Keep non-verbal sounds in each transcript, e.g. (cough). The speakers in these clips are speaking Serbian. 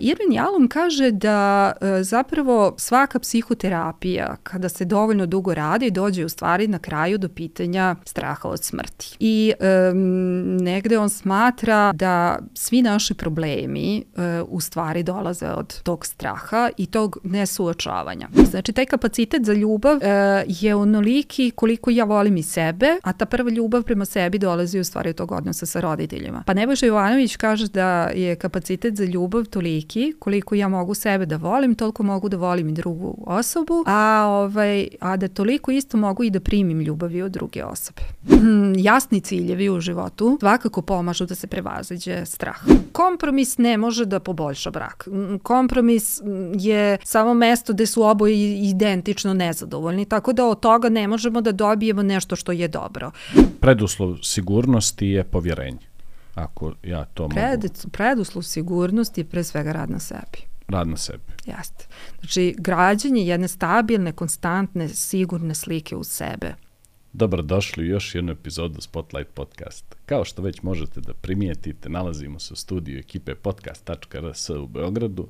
Irvin Jalom kaže da e, zapravo svaka psihoterapija kada se dovoljno dugo radi dođe u stvari na kraju do pitanja straha od smrti. I um, negde on smatra da svi naši problemi uh, u stvari dolaze od tog straha i tog nesuočavanja. Znači taj kapacitet za ljubav uh, je onoliki koliko ja volim i sebe, a ta prva ljubav prema sebi dolazi u stvari od tog odnosa sa roditeljima. Pa Nebojša Jovanović kaže da je kapacitet za ljubav toliki koliko ja mogu sebe da volim, toliko mogu da volim i drugu osobu, a, ovaj, a da toliko isto mogu i da primim ljubavi od druge osobe. Hmm, jasni ciljevi u životu svakako pomažu da se prevaziđe strah. Kompromis ne može da poboljša brak. Hmm, kompromis je samo mesto gde su oboje identično nezadovoljni, tako da od toga ne možemo da dobijemo nešto što je dobro. Preduslov sigurnosti je povjerenje ako ja to Pred, mogu. Preduslov sigurnosti je pre svega rad na sebi. Rad na sebi. Jeste. Znači, građanje jedne stabilne, konstantne, sigurne slike u sebe. Dobrodošli u još jednu epizodu Spotlight podcasta. Kao što već možete da primijetite, nalazimo se u studiju ekipe podcast.rs u Beogradu.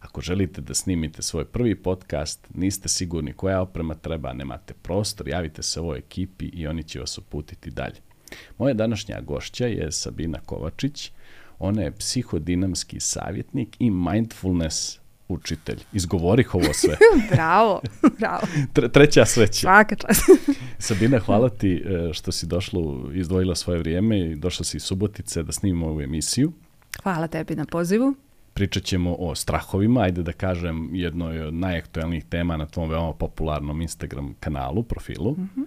Ako želite da snimite svoj prvi podcast, niste sigurni koja oprema treba, nemate prostor, javite se ovoj ekipi i oni će vas uputiti dalje. Moja današnja gošća je Sabina Kovačić. Ona je psihodinamski savjetnik i mindfulness učitelj. Izgovorih ovo sve. (laughs) bravo, bravo. Tre, treća sveća. Svaka čast. (laughs) Sabina, hvala ti e, što si došla, izdvojila svoje vrijeme i došla si iz Subotice da snimimo ovu emisiju. Hvala tebi na pozivu. Pričat ćemo o strahovima, ajde da kažem jednoj od najaktuelnijih tema na tvom veoma popularnom Instagram kanalu, profilu. Mm -hmm.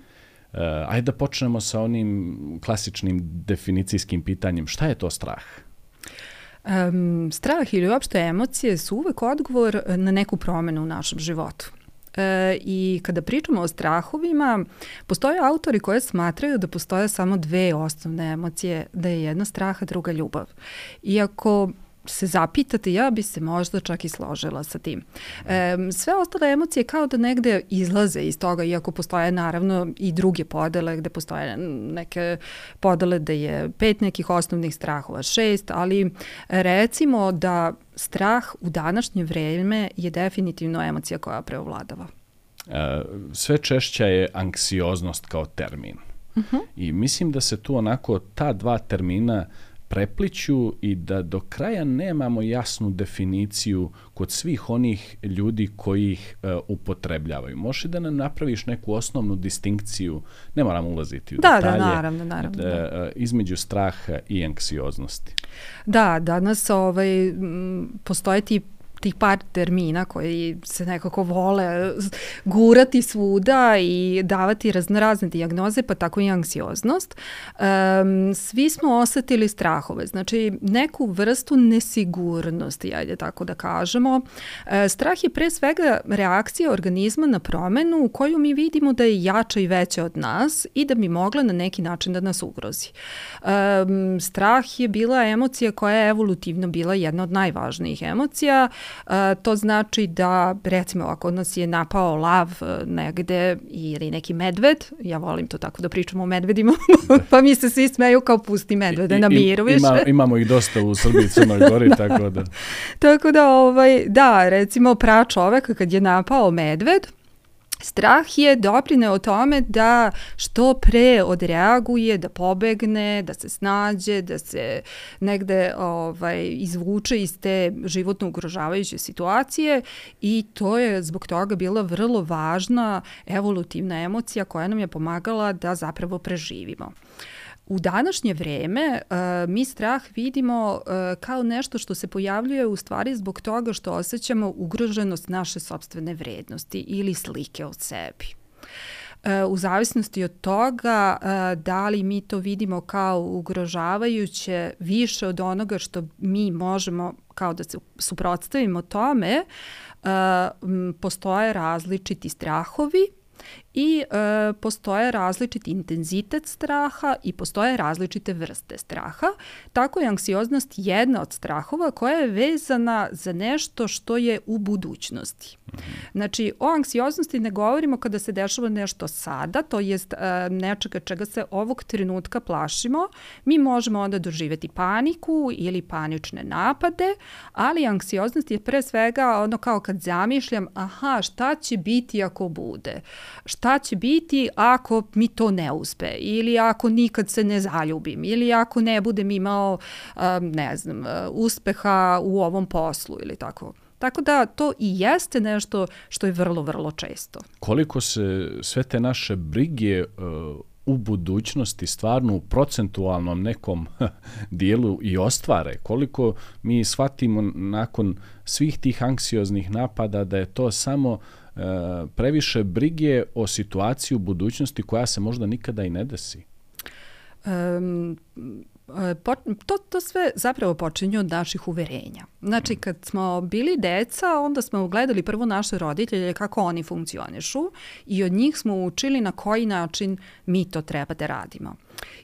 Uh, ajde da počnemo sa onim klasičnim definicijskim pitanjem. Šta je to strah? Um, strah ili uopšte emocije su uvek odgovor na neku promenu u našem životu. E, I kada pričamo o strahovima, postoje autori koje smatraju da postoje samo dve osnovne emocije, da je jedna strah, a druga ljubav. Iako se zapitate, ja bi se možda čak i složila sa tim. E, sve ostale emocije kao da negde izlaze iz toga, iako postoje naravno i druge podele, gde postoje neke podele da je pet nekih osnovnih strahova, šest, ali recimo da strah u današnje vreme je definitivno emocija koja preovladava. E, sve češća je anksioznost kao termin. Uh -huh. I mislim da se tu onako ta dva termina prepliću i da do kraja nemamo jasnu definiciju kod svih onih ljudi koji ih uh, upotrebljavaju. Može da nam napraviš neku osnovnu distinkciju, ne moramo ulaziti u da, da detalje, da, naravno, naravno, da. Uh, između straha i anksioznosti. Da, danas ovaj, postoje ti tih par termina koji se nekako vole gurati svuda i davati raznorazne diagnoze, pa tako i anksioznost. Um, svi smo osetili strahove, znači neku vrstu nesigurnosti, ajde tako da kažemo. E, strah je pre svega reakcija organizma na promenu koju mi vidimo da je jača i veća od nas i da bi mogla na neki način da nas ugrozi. Um, strah je bila emocija koja je evolutivno bila jedna od najvažnijih emocija to znači da, recimo, ako nas je napao lav e, negde ili neki medved, ja volim to tako da pričamo o medvedima, (laughs) pa mi se svi smeju kao pusti medvede I, na miru više. Ima, imamo ih dosta u Srbiji i Crnoj (laughs) Gori, da. tako da. tako da, ovaj, da, recimo pra čoveka kad je napao medved, Strah je doprineo tome da što pre odreaguje, da pobegne, da se snađe, da se negde ovaj, izvuče iz te životno ugrožavajuće situacije i to je zbog toga bila vrlo važna evolutivna emocija koja nam je pomagala da zapravo preživimo. Uh, U današnje vreme uh, mi strah vidimo uh, kao nešto što se pojavljuje u stvari zbog toga što osjećamo ugroženost naše sobstvene vrednosti ili slike od sebi. Uh, u zavisnosti od toga da li mi to vidimo kao ugrožavajuće više od onoga što mi možemo kao da se suprotstavimo tome, postoje različiti strahovi i e, postoje različit intenzitet straha i postoje različite vrste straha. Tako je anksioznost jedna od strahova koja je vezana za nešto što je u budućnosti. Znači, o anksioznosti ne govorimo kada se dešava nešto sada, to jest e, nečega čega se ovog trenutka plašimo. Mi možemo onda doživeti paniku ili panične napade, ali anksioznost je pre svega ono kao kad zamišljam, aha, šta će biti ako bude? Šta će biti ako mi to ne uspe? Ili ako nikad se ne zaljubim? Ili ako ne budem imao, ne znam, uspeha u ovom poslu ili tako? Tako da to i jeste nešto što je vrlo, vrlo često. Koliko se sve te naše brige uh, u budućnosti stvarno u procentualnom nekom (laughs) dijelu i ostvare, koliko mi shvatimo nakon svih tih anksioznih napada da je to samo previše brige o situaciji u budućnosti koja se možda nikada i ne desi. Um, to, to sve zapravo počinje od naših uverenja. Znači, kad smo bili deca, onda smo gledali prvo naše roditelje kako oni funkcionišu i od njih smo učili na koji način mi to treba da radimo.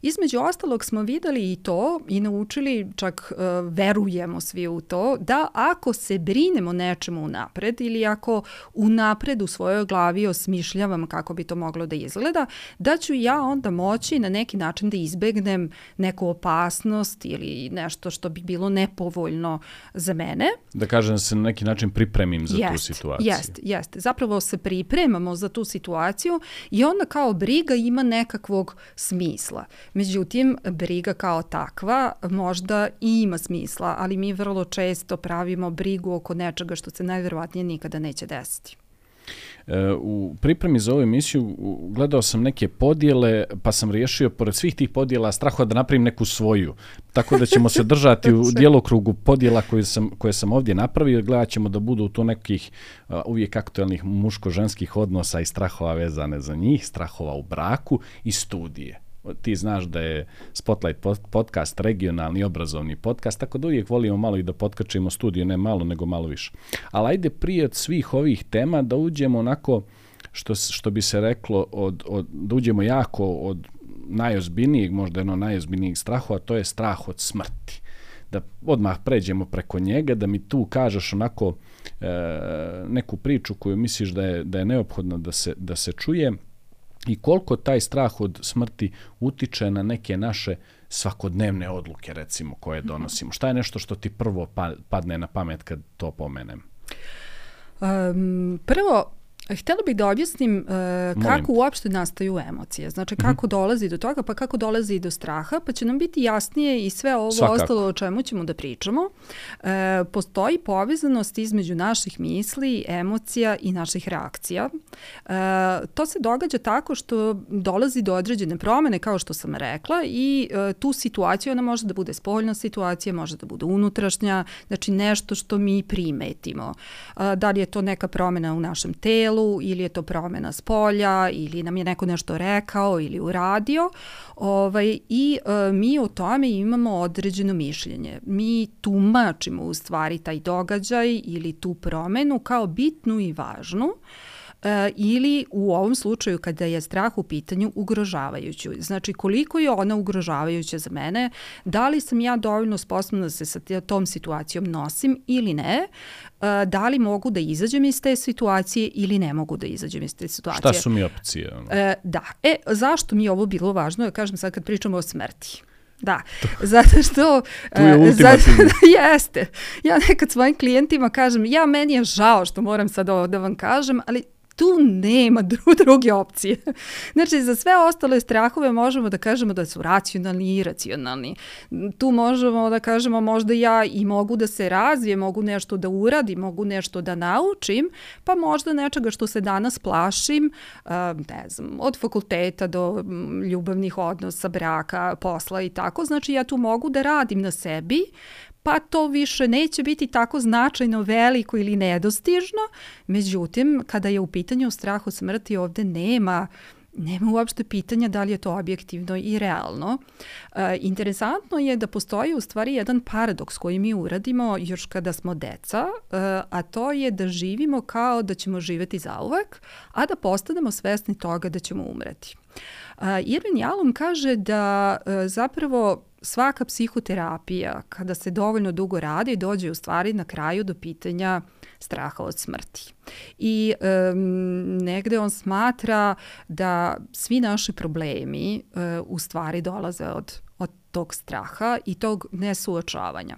Između ostalog smo videli i to i naučili, čak uh, verujemo svi u to, da ako se brinemo nečemu unapred ili ako unapred u svojoj glavi osmišljavam kako bi to moglo da izgleda, da ću ja onda moći na neki način da izbegnem neku opasnost ili nešto što bi bilo nepovoljno za mene. Da kažem da se na neki način pripremim za jest, tu situaciju. Jeste, jeste. Zapravo se pripremamo za tu situaciju i onda kao briga ima nekakvog smisla. Međutim, briga kao takva možda i ima smisla, ali mi vrlo često pravimo brigu oko nečega što se najverovatnije nikada neće desiti. E, u pripremi za ovu emisiju gledao sam neke podjele, pa sam riješio pored svih tih podjela strahova da napravim neku svoju. Tako da ćemo se (laughs) držati u dijelokrugu podjela koje sam, koje sam ovdje napravio. Gledat ćemo da budu to nekih uvijek aktualnih muško-ženskih odnosa i strahova vezane za njih, strahova u braku i studije ti znaš da je Spotlight podcast regionalni obrazovni podcast, tako da uvijek volimo malo i da potkačimo studiju, ne malo, nego malo više. Ali ajde prije od svih ovih tema da uđemo onako, što, što bi se reklo, od, od, da uđemo jako od najozbiljnijeg, možda jedno najozbiljnijeg strahova, to je strah od smrti. Da odmah pređemo preko njega, da mi tu kažeš onako e, neku priču koju misliš da je, da je neophodno da se, da se čuje, i koliko taj strah od smrti utiče na neke naše svakodnevne odluke, recimo, koje mhm. donosimo. Šta je nešto što ti prvo pa, padne na pamet kad to pomenem? Um, prvo, Htela bih da objasnim uh, kako uopšte nastaju emocije. Znači kako mm -hmm. dolazi do toga, pa kako dolazi do straha, pa će nam biti jasnije i sve ovo Svakako. ostalo o čemu ćemo da pričamo. Uh, postoji povezanost između naših misli, emocija i naših reakcija. Uh, to se događa tako što dolazi do određene promene, kao što sam rekla, i uh, tu situaciju, ona može da bude spoljna situacija, može da bude unutrašnja, znači nešto što mi primetimo. Uh, da li je to neka promena u našem telu, telu ili je to promena s polja ili nam je neko nešto rekao ili uradio ovaj, i e, mi o tome imamo određeno mišljenje. Mi tumačimo u stvari taj događaj ili tu promenu kao bitnu i važnu ili u ovom slučaju kada je strah u pitanju ugrožavajuću. Znači koliko je ona ugrožavajuća za mene, da li sam ja dovoljno sposobna da se sa tom situacijom nosim ili ne, E, da li mogu da izađem iz te situacije ili ne mogu da izađem iz te situacije. Šta su mi opcije? E, da. E, zašto mi je ovo bilo važno? Ja kažem sad kad pričamo o smrti. Da, (laughs) zato što... tu je zato, (laughs) jeste. Ja nekad svojim klijentima kažem, ja meni je žao što moram sad ovo da vam kažem, ali tu nema (laughs) dru, druge opcije. Znači, za sve ostale strahove možemo da kažemo da su racionalni i iracionalni. Tu možemo da kažemo možda ja i mogu da se razvijem, mogu nešto da uradim, mogu nešto da naučim, pa možda nečega što se danas plašim, ne znam, od fakulteta do ljubavnih odnosa, braka, posla i tako. Znači, ja tu mogu da radim na sebi, pa to više neće biti tako značajno veliko ili nedostižno. Međutim, kada je u pitanju strah od smrti, ovde nema nema uopšte pitanja da li je to objektivno i realno. E, interesantno je da postoji u stvari jedan paradoks koji mi uradimo još kada smo deca, e, a to je da živimo kao da ćemo živeti zauvek, a da postanemo svesni toga da ćemo umreti. E, Irvin Jalom kaže da e, zapravo svaka psihoterapija kada se dovoljno dugo radi dođe u stvari na kraju do pitanja straha od smrti. I um, negde on smatra da svi naši problemi uh, u stvari dolaze od, tog straha i tog nesuočavanja.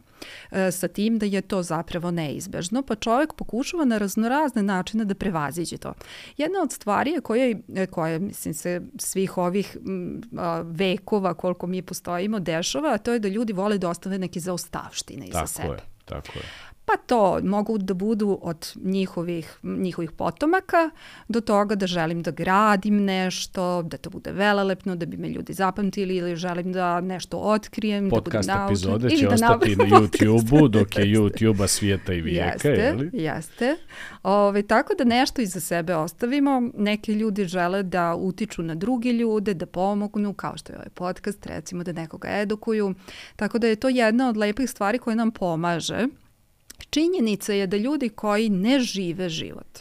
E, sa tim da je to zapravo neizbežno, pa čovek pokušava na raznorazne načine da prevaziđe to. Jedna od stvari je koje, koje mislim se svih ovih m, a, vekova koliko mi postojimo dešava, a to je da ljudi vole da ostave neke zaostavštine iza tako sebe. Je, tako je. Pa to mogu da budu od njihovih, njihovih potomaka do toga da želim da gradim nešto, da to bude velelepno, da bi me ljudi zapamtili ili želim da nešto otkrijem, podcast da budem epizode ili će da ostati na YouTube-u, dok je YouTube-a svijeta i vijeka, jeste, je? Jeste. Ove, tako da nešto iza sebe ostavimo. Neki ljudi žele da utiču na druge ljude, da pomognu, kao što je ovaj podcast, recimo da nekoga edukuju. Tako da je to jedna od lepih stvari koje nam pomaže Činjenica je da ljudi koji ne žive život,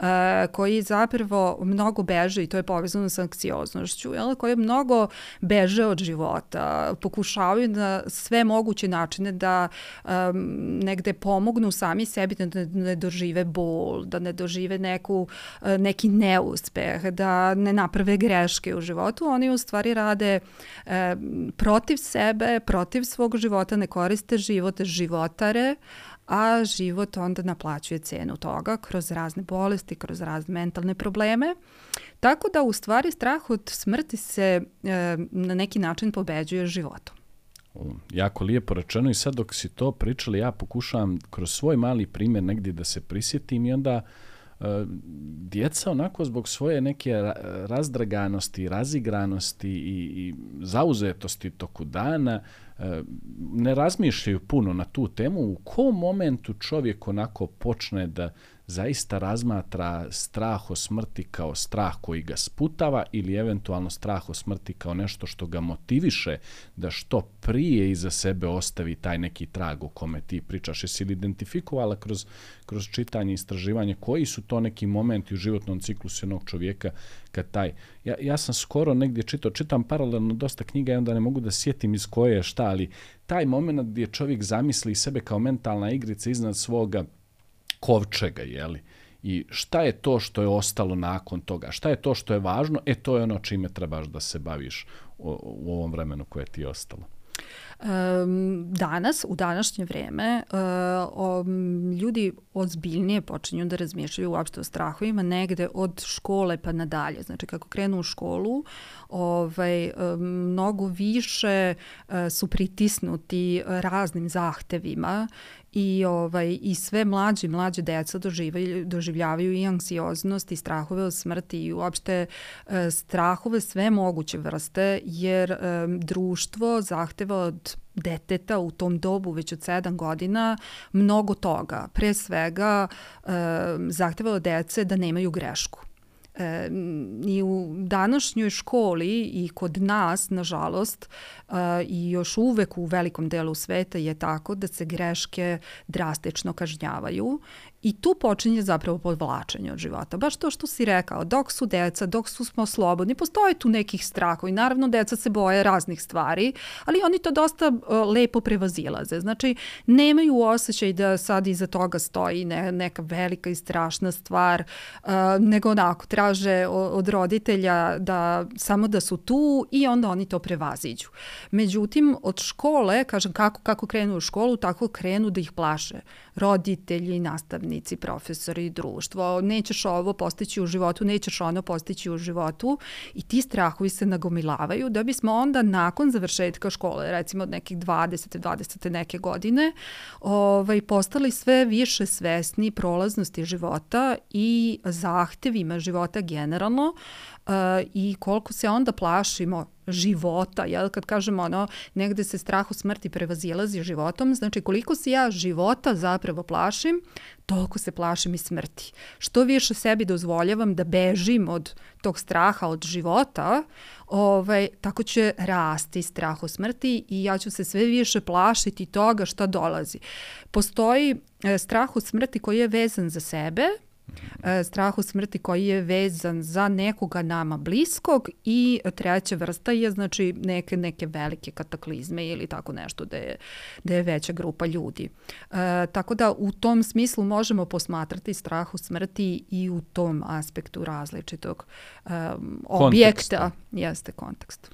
uh, koji zapravo mnogo beže i to je povezano sa anksioznošću, jel, koji mnogo beže od života, pokušavaju na sve moguće načine da um, negde pomognu sami sebi da ne dožive bol, da ne dožive neku, uh, neki neuspeh, da ne naprave greške u životu, oni u stvari rade um, protiv sebe, protiv svog života, ne koriste život, životare, a život onda naplaćuje cenu toga kroz razne bolesti, kroz razne mentalne probleme. Tako da u stvari strah od smrti se e, na neki način pobeđuje životom. Jako lijepo rečeno i sad dok si to pričali ja pokušavam kroz svoj mali primjer negdje da se prisjetim i onda uh, djeca onako zbog svoje neke razdraganosti, razigranosti i, i zauzetosti toku dana ne razmišljaju puno na tu temu, u kom momentu čovjek onako počne da zaista razmatra strah o smrti kao strah koji ga sputava ili eventualno strah o smrti kao nešto što ga motiviše da što prije iza sebe ostavi taj neki trag o kome ti pričaš. Jesi li identifikovala kroz, kroz čitanje i istraživanje koji su to neki momenti u životnom ciklusu jednog čovjeka kad taj... Ja, ja sam skoro negdje čitao, čitam paralelno dosta knjiga i onda ne mogu da sjetim iz koje je šta, ali taj moment gdje čovjek zamisli sebe kao mentalna igrica iznad svoga kovčega, jeli? I šta je to što je ostalo nakon toga? Šta je to što je važno? E, to je ono čime trebaš da se baviš u, u ovom vremenu koje ti je ostalo. Um, danas, u današnje vreme, uh, um, ljudi ozbiljnije počinju da razmišljaju uopšte o strahovima negde od škole pa nadalje. Znači, kako krenu u školu, ovaj, mnogo više uh, su pritisnuti raznim zahtevima i ovaj i sve mlađi mlađe deca doživljavaju doživljavaju i anksioznost i strahove od smrti i uopšte e, strahove sve moguće vrste jer e, društvo zahteva od deteta u tom dobu već od 7 godina mnogo toga. Pre svega e, zahteva od dece da nemaju grešku E, u današnjoj školi i kod nas, nažalost, e, i još uvek u velikom delu sveta je tako da se greške drastično kažnjavaju I tu počinje zapravo podvlačenje od života. Baš to što si rekao, dok su deca, dok su smo slobodni, postoje tu nekih strahova i naravno deca se boje raznih stvari, ali oni to dosta uh, lepo prevazilaze. Znači, nemaju osjećaj da sad iza toga stoji ne, neka velika i strašna stvar, uh, nego onako traže od roditelja da samo da su tu i onda oni to prevaziđu. Međutim, od škole, kažem kako, kako krenu u školu, tako krenu da ih plaše roditelji, nastavnici, profesori društvo. Nećeš ovo postići u životu, nećeš ono postići u životu i ti strahovi se nagomilavaju da bismo onda nakon završetka škole, recimo od nekih 20. 20. neke godine, ovaj, postali sve više svesni prolaznosti života i zahtevima života generalno uh, i koliko se onda plašimo života, jel? Kad kažemo ono, negde se strah u smrti prevazilazi životom, znači koliko se ja života zapravo plašim, toliko se plašim i smrti. Što više sebi dozvoljavam da bežim od tog straha od života, ovaj, tako će rasti strah od smrti i ja ću se sve više plašiti toga šta dolazi. Postoji e, strah od smrti koji je vezan za sebe, strahu smrti koji je vezan za nekoga nama bliskog i treća vrsta je znači neke, neke velike kataklizme ili tako nešto da je, da je veća grupa ljudi. E, tako da u tom smislu možemo posmatrati strahu smrti i u tom aspektu različitog um, objekta. Jeste kontekst.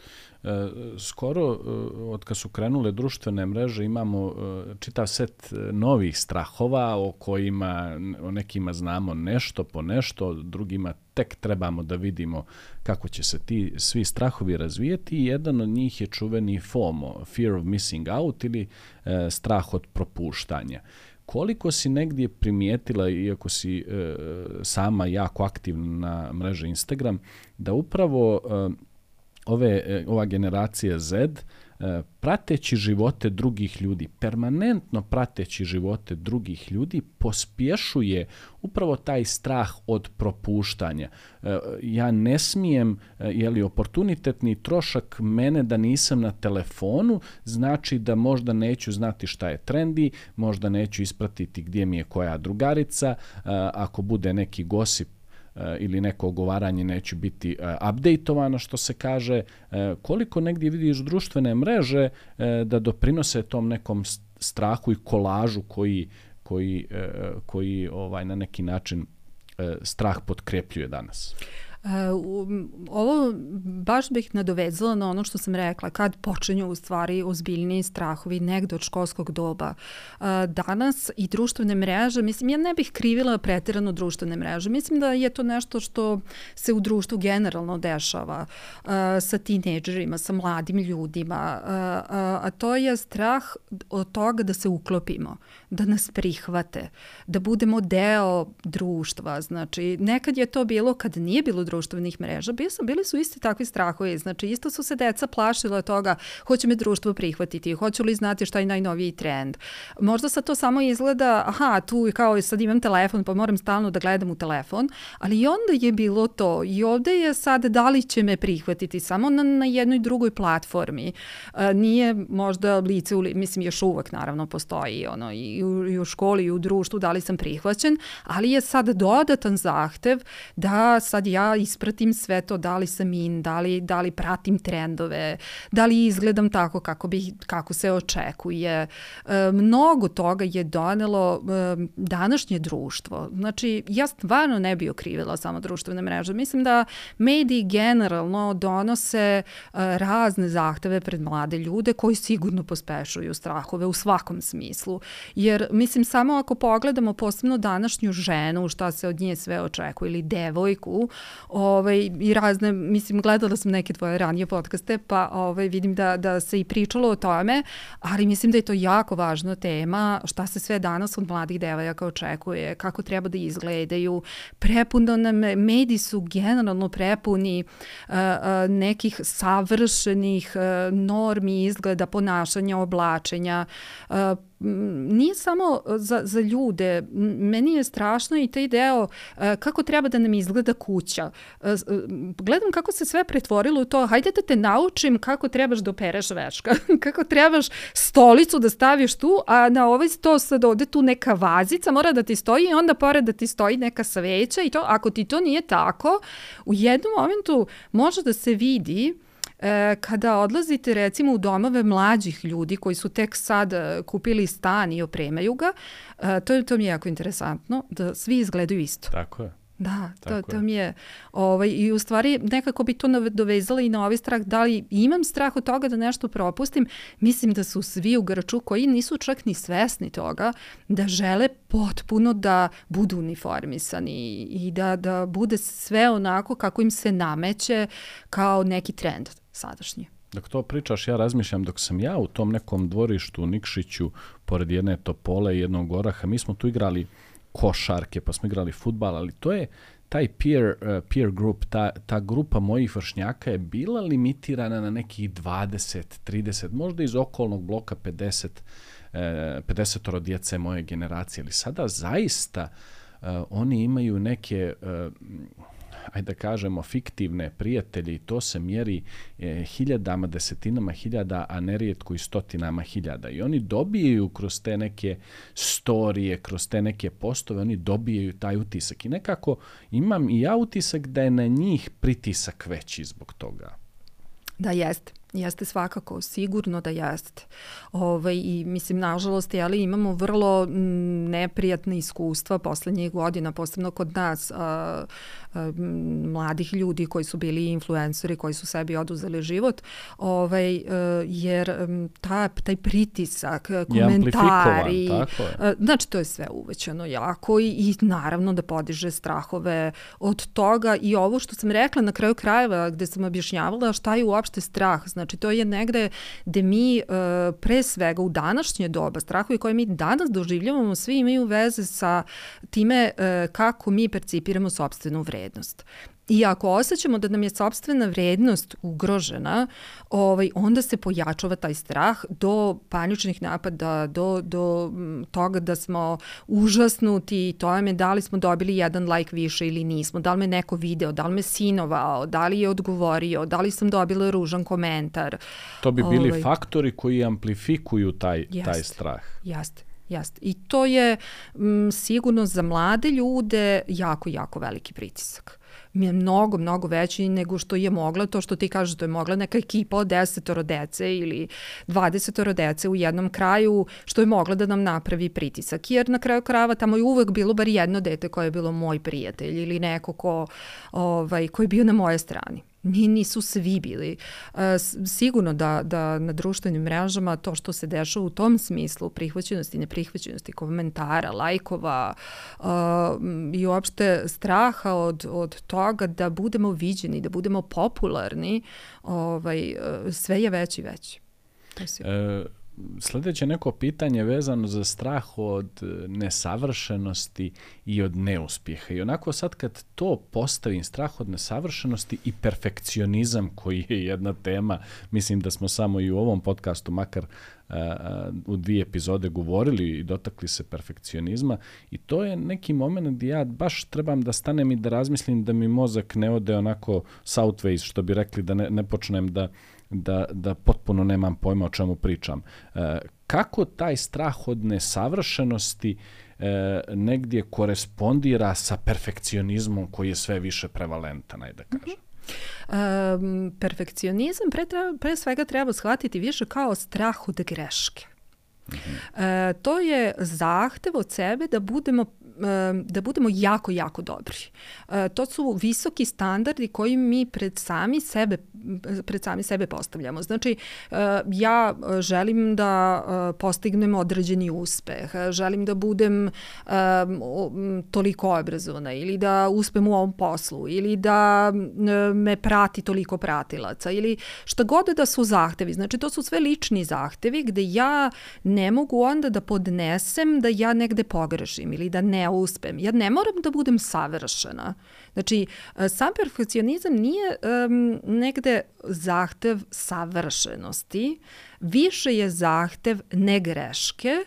E, skoro, e, od kad su krenule društvene mreže, imamo e, čitav set novih strahova o kojima, o nekima znamo nešto po nešto, drugima tek trebamo da vidimo kako će se ti svi strahovi razvijeti i jedan od njih je čuveni FOMO, Fear of Missing Out ili strah od propuštanja. Koliko si negdje primijetila, iako si sama jako aktivna na mreži Instagram, da upravo ove, e, ova generacija Z e, prateći živote drugih ljudi, permanentno prateći živote drugih ljudi, pospješuje upravo taj strah od propuštanja. E, ja ne smijem, je li oportunitetni trošak mene da nisam na telefonu, znači da možda neću znati šta je trendi, možda neću ispratiti gdje mi je koja drugarica, ako bude neki gosip ili neko ogovaranje neće biti uh, updateovano što se kaže uh, koliko negdje vidiš društvene mreže da doprinose tom nekom strahu i kolažu koji koji koji ovaj na neki način strah potkrepljuje danas ovo baš bih nadovezala na ono što sam rekla, kad počinju u stvari ozbiljni strahovi negde od školskog doba. Danas i društvene mreže, mislim, ja ne bih krivila pretirano društvene mreže. Mislim da je to nešto što se u društvu generalno dešava sa tineđerima, sa mladim ljudima, a to je strah od toga da se uklopimo, da nas prihvate, da budemo deo društva. Znači, nekad je to bilo kad nije bilo društva društvenih mreža, bili su, bili su isti takvi strahovi. Znači, isto su se deca plašila toga hoće me društvo prihvatiti, hoću li znati šta je najnoviji trend. Možda sa to samo izgleda, aha, tu kao sad imam telefon, pa moram stalno da gledam u telefon, ali i onda je bilo to. I ovde je sad da li će me prihvatiti samo na, na jednoj drugoj platformi. A, nije možda lice, u, mislim, još uvek naravno postoji ono, i u, i u školi i u društvu da li sam prihvaćen, ali je sad dodatan zahtev da sad ja ispratim sve to, da li sam in, da li, da li pratim trendove, da li izgledam tako kako, bi, kako se očekuje. E, mnogo toga je donelo e, današnje društvo. Znači, ja stvarno ne bi okrivila samo društvene mreže. Mislim da mediji generalno donose e, razne zahteve pred mlade ljude koji sigurno pospešuju strahove u svakom smislu. Jer, mislim, samo ako pogledamo posebno današnju ženu, šta se od nje sve očekuje, ili devojku, ovaj, i razne, mislim, gledala sam neke tvoje ranije podcaste, pa ovaj, vidim da, da se i pričalo o tome, ali mislim da je to jako važna tema, šta se sve danas od mladih devojaka očekuje, kako treba da izgledaju. Prepuno nam, mediji su generalno prepuni uh, uh, nekih savršenih uh, normi izgleda, ponašanja, oblačenja, uh, nije samo za, za ljude, meni je strašno i taj deo kako treba da nam izgleda kuća. Gledam kako se sve pretvorilo u to, hajde da te naučim kako trebaš da opereš veška, (laughs) kako trebaš stolicu da staviš tu, a na ovaj sto sad ode tu neka vazica, mora da ti stoji i onda pored da ti stoji neka sveća i to, ako ti to nije tako, u jednom momentu može da se vidi E, kada odlazite recimo u domove mlađih ljudi koji su tek sad e, kupili stan i opremaju ga, e, to, to mi je jako interesantno, da svi izgledaju isto. Tako je. Da, to, to mi je, ovaj, i u stvari nekako bi to dovezala i na ovaj strah, da li imam strah od toga da nešto propustim, mislim da su svi u Grču koji nisu čak ni svesni toga, da žele potpuno da budu uniformisani i da, da bude sve onako kako im se nameće kao neki trend sadašnji. Dok to pričaš, ja razmišljam dok sam ja u tom nekom dvorištu u Nikšiću, pored jedne topole i jednog oraha, mi smo tu igrali košarke, pa smo igrali futbal, ali to je taj peer, uh, peer group, ta, ta grupa mojih vršnjaka je bila limitirana na nekih 20, 30, možda iz okolnog bloka 50, uh, 50 djece moje generacije, ali sada zaista uh, oni imaju neke uh, ajde da kažemo, fiktivne prijatelje i to se mjeri e, hiljadama, desetinama hiljada, a nerijetko i stotinama hiljada. I oni dobijaju kroz te neke storije, kroz te neke postove, oni dobijaju taj utisak. I nekako imam i ja utisak da je na njih pritisak veći zbog toga. Da, jeste. Jeste svakako, sigurno da jeste. Ove, ovaj, I mislim, nažalost, jeli, imamo vrlo neprijatne iskustva poslednjih godina, posebno kod nas, a, mladih ljudi koji su bili influenceri, koji su sebi oduzeli život, ovaj, a, jer ta, taj pritisak, komentari, a, znači to je sve uvećano jako i, i naravno da podiže strahove od toga i ovo što sam rekla na kraju krajeva gde sam objašnjavala šta je uopšte strah, Znači, to je negde gde mi pre svega u današnje doba, strahovi koje mi danas doživljavamo, svi imaju veze sa time kako mi percipiramo sobstvenu vrednost. I ako osjećamo da nam je sobstvena vrednost ugrožena, ovaj, onda se pojačava taj strah do paničnih napada, do, do toga da smo užasnuti to je da li smo dobili jedan like više ili nismo, da li me neko video, da li me sinovao, da li je odgovorio, da li sam dobila ružan komentar. To bi bili ovaj, faktori koji amplifikuju taj, jest, taj strah. Jeste. Jeste. I to je m, sigurno za mlade ljude jako, jako veliki pritisak mi je mnogo, mnogo veći nego što je mogla to što ti kažeš, to je mogla neka ekipa od desetoro dece ili dvadesetoro dece u jednom kraju, što je mogla da nam napravi pritisak. Jer na kraju krava tamo je uvek bilo bar jedno dete koje je bilo moj prijatelj ili neko ko, ovaj, koji je bio na moje strani. Ni, nisu svi bili. E, sigurno da, da na društvenim mrežama to što se dešava u tom smislu, prihvaćenosti, neprihvaćenosti, komentara, lajkova uh, i uopšte straha od, od toga da budemo viđeni, da budemo popularni, ovaj, sve je veći i veći. E, Sledeće neko pitanje vezano za strah od e, nesavršenosti i od neuspjeha. I onako sad kad to postavim, strah od nesavršenosti i perfekcionizam koji je jedna tema, mislim da smo samo i u ovom podcastu makar e, e, u dvije epizode govorili i dotakli se perfekcionizma i to je neki moment gdje ja baš trebam da stanem i da razmislim da mi mozak ne ode onako southways, što bi rekli da ne, ne počnem da da, da potpuno nemam pojma o čemu pričam. E, kako taj strah od nesavršenosti e, negdje korespondira sa perfekcionizmom koji je sve više prevalentan, ajde da kažem? Um, perfekcionizam pre, pre svega treba shvatiti više kao strah od greške. Uh -huh. e, to je zahtev od sebe da budemo da budemo jako, jako dobri. E, to su visoki standardi koji mi pred sami sebe, pred sami sebe postavljamo. Znači, e, ja želim da e, postignem određeni uspeh, želim da budem toliko obrazovana ili da uspem u ovom poslu ili da me prati toliko pratilaca ili šta god da su zahtevi. Znači, to su sve lični zahtevi gde ja ne mogu onda da podnesem da ja negde pogrešim ili da ne uspem. Ja ne moram da budem savršena. Znači, e, sam perfekcionizam nije um, negde zahtev savršenosti, više je zahtev ne greške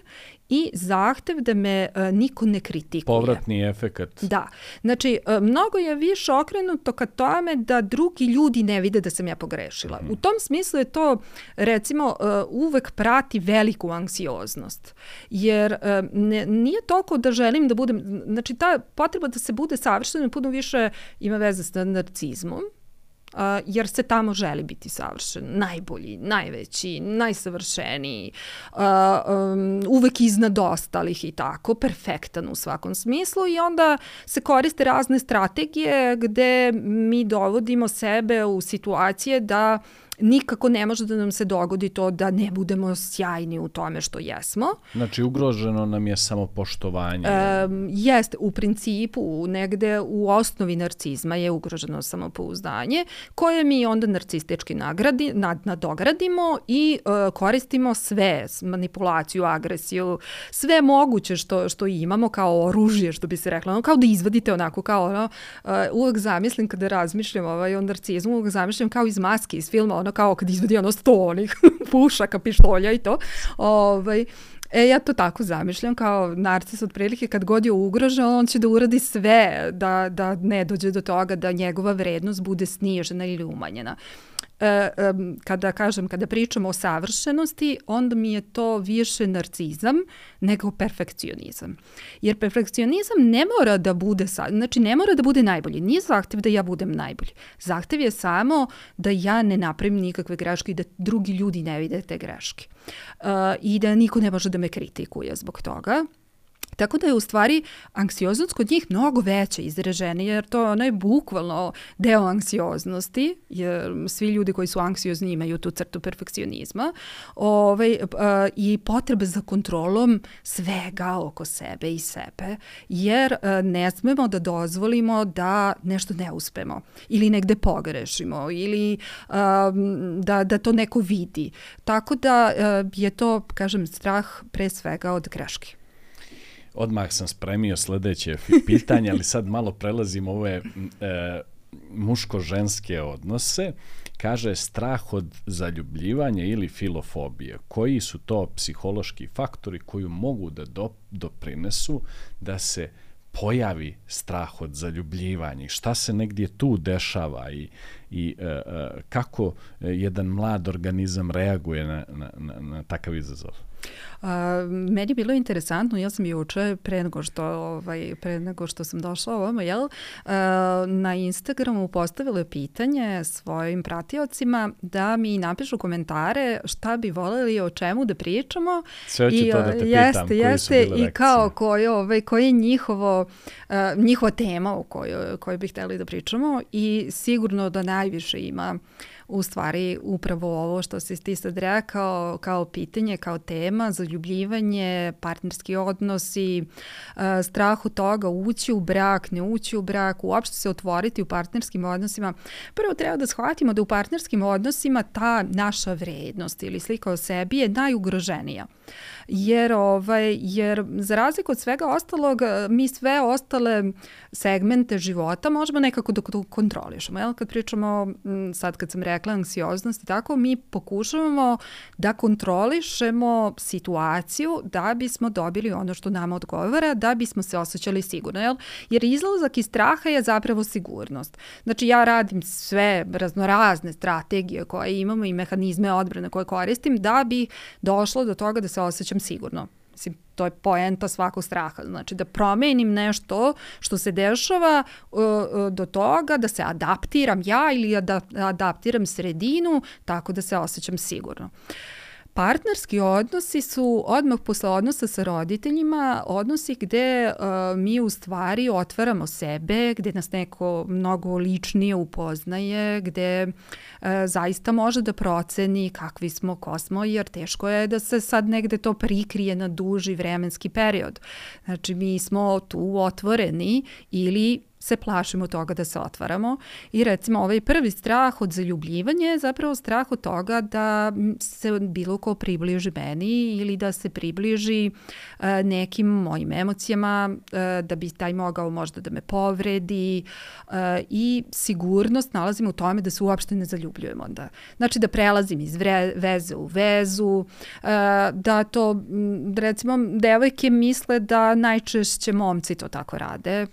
i zahtev da me uh, niko ne kritikuje. Povratni efekat. Da. Znači, uh, mnogo je više okrenuto ka tome da drugi ljudi ne vide da sam ja pogrešila. Mm. U tom smislu je to, recimo, uh, uvek prati veliku anksioznost. Jer ne, nije toliko da želim da budem, znači ta potreba da se bude savršena puno više ima veze sa narcizmom Uh, jer se tamo želi biti savršen, najbolji, najveći, najsavršeniji, uh, um, uvek iznad ostalih i tako, perfektan u svakom smislu i onda se koriste razne strategije gde mi dovodimo sebe u situacije da nikako ne može da nam se dogodi to da ne budemo sjajni u tome što jesmo. Znači, ugroženo nam je samo poštovanje. Um, jeste, u principu, negde u osnovi narcizma je ugroženo samopouzdanje, koje mi onda narcistički nagradi, nad, nadogradimo i uh, koristimo sve, manipulaciju, agresiju, sve moguće što, što imamo kao oružje, što bi se rekla, ono, kao da izvadite onako, kao ono, uh, uvek zamislim kada razmišljam ovaj, o narcizmu, uvek zamišljam kao iz maske, iz filma, ono kao kad izvadi ono sto onih (laughs) pušaka, pištolja i to. Ovaj, E, ja to tako zamišljam, kao narcis otprilike kad god je ugrožen, on će da uradi sve da, da ne dođe do toga da njegova vrednost bude snižena ili umanjena. E, kada kažem, kada pričamo o savršenosti, onda mi je to više narcizam nego perfekcionizam. Jer perfekcionizam ne mora da bude, znači ne mora da bude najbolji. Nije zahtev da ja budem najbolji. Zahtev je samo da ja ne napravim nikakve greške i da drugi ljudi ne vide te greške. Uh, I da niko ne može da me kritikuje zbog toga. Tako da je u stvari anksioznost kod njih mnogo veća izražena, jer to ono je bukvalno deo anksioznosti, jer svi ljudi koji su anksiozni imaju tu crtu perfekcionizma ovaj, i potrebe za kontrolom svega oko sebe i sebe, jer ne smemo da dozvolimo da nešto ne uspemo ili negde pogrešimo ili da, da to neko vidi. Tako da je to, kažem, strah pre svega od greške. Odmah sam spremio sledeće (laughs) pitanje, ali sad malo prelazim ove e, muško-ženske odnose. Kaže strah od zaljubljivanja ili filofobije. Koji su to psihološki faktori koji mogu da do, doprinesu da se pojavi strah od zaljubljivanja i šta se negdje tu dešava i, i e, e, kako jedan mlad organizam reaguje na, na, na, na takav izazov? A, meni je bilo interesantno, ja sam juče pre nego što, ovaj, pre nego što sam došla ovamo, jel, a, na Instagramu postavila pitanje svojim pratiocima da mi napišu komentare šta bi voleli o čemu da pričamo. Sve ću I, to da te pitam, jeste, jeste, I kao koje, ovaj, koje je njihovo, a, njihova tema o kojoj, kojoj bi hteli da pričamo i sigurno da najviše ima u stvari upravo ovo što si ti sad rekao kao pitanje, kao tema, zaljubljivanje, partnerski odnosi, e, strah od toga ući u brak, ne ući u brak, uopšte se otvoriti u partnerskim odnosima. Prvo treba da shvatimo da u partnerskim odnosima ta naša vrednost ili slika o sebi je najugroženija. Uh, jer, ovaj, jer za razliku od svega ostalog, mi sve ostale segmente života možemo nekako da kontrolišemo. Jel? Kad pričamo, sad kad sam rekla anksioznost i tako, mi pokušavamo da kontrolišemo situaciju da bismo dobili ono što nama odgovara, da bismo se osjećali sigurno. Jel? Jer izlazak iz straha je zapravo sigurnost. Znači ja radim sve raznorazne strategije koje imamo i mehanizme odbrane koje koristim da bi došlo do toga da se osjećam sigurno. Mislim, to je poenta svakog straha. Znači da promenim nešto što se dešava uh, do toga da se adaptiram ja ili da adaptiram sredinu tako da se osjećam sigurno. Uh, Partnerski odnosi su odmah posle odnosa sa roditeljima odnosi gde uh, mi u stvari otvaramo sebe, gde nas neko mnogo ličnije upoznaje, gde uh, zaista može da proceni kakvi smo, ko smo, jer teško je da se sad negde to prikrije na duži vremenski period. Znači mi smo tu otvoreni ili se plašimo toga da se otvaramo i recimo ovaj prvi strah od zaljubljivanja je zapravo strah od toga da se bilo ko približi meni ili da se približi uh, nekim mojim emocijama, uh, da bi taj mogao možda da me povredi uh, i sigurnost nalazim u tome da se uopšte ne zaljubljujem onda. Znači da prelazim iz vre, veze u vezu, da to recimo devojke misle da najčešće momci to tako rade,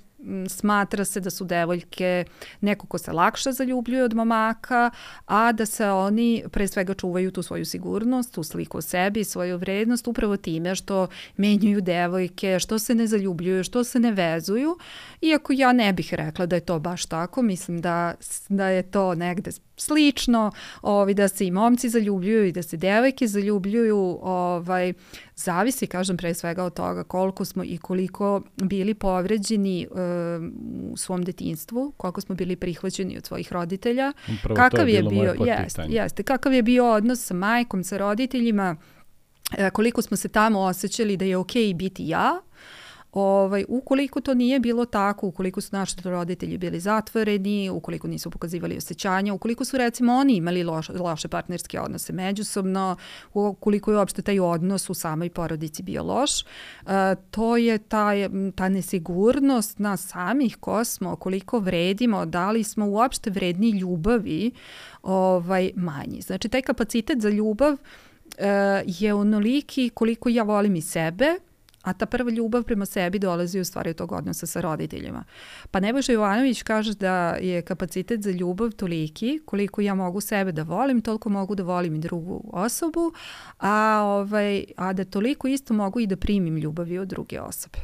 smatra se da su devojke neko ko se lakše zaljubljuje od momaka, a da se oni pre svega čuvaju tu svoju sigurnost, tu sliku o sebi, svoju vrednost upravo time što menjaju devojke, što se ne zaljubljuju, što se ne vezuju. Iako ja ne bih rekla da je to baš tako, mislim da, da je to negde slično, ovaj, da se i momci zaljubljuju i da se devojke zaljubljuju, ovaj, zavisi, kažem, pre svega od toga koliko smo i koliko bili povređeni um, u svom detinstvu, koliko smo bili prihvaćeni od svojih roditelja. Upravo kakav je, je bio, jeste, jeste, kakav je bio odnos sa majkom, sa roditeljima, e, koliko smo se tamo osjećali da je okej okay biti ja, Ovaj, ukoliko to nije bilo tako, ukoliko su naši roditelji bili zatvoreni, ukoliko nisu pokazivali osjećanja, ukoliko su recimo oni imali loš, loše partnerske odnose međusobno, ukoliko je uopšte taj odnos u samoj porodici bio loš, uh, to je ta, ta nesigurnost nas samih ko smo, koliko vredimo, da li smo uopšte vredni ljubavi ovaj, manji. Znači taj kapacitet za ljubav uh, je onoliki koliko ja volim i sebe, a ta prva ljubav prema sebi dolazi u stvari od tog odnosa sa roditeljima. Pa Nebojša Jovanović kaže da je kapacitet za ljubav toliki koliko ja mogu sebe da volim, toliko mogu da volim i drugu osobu, a, ovaj, a da toliko isto mogu i da primim ljubavi od druge osobe.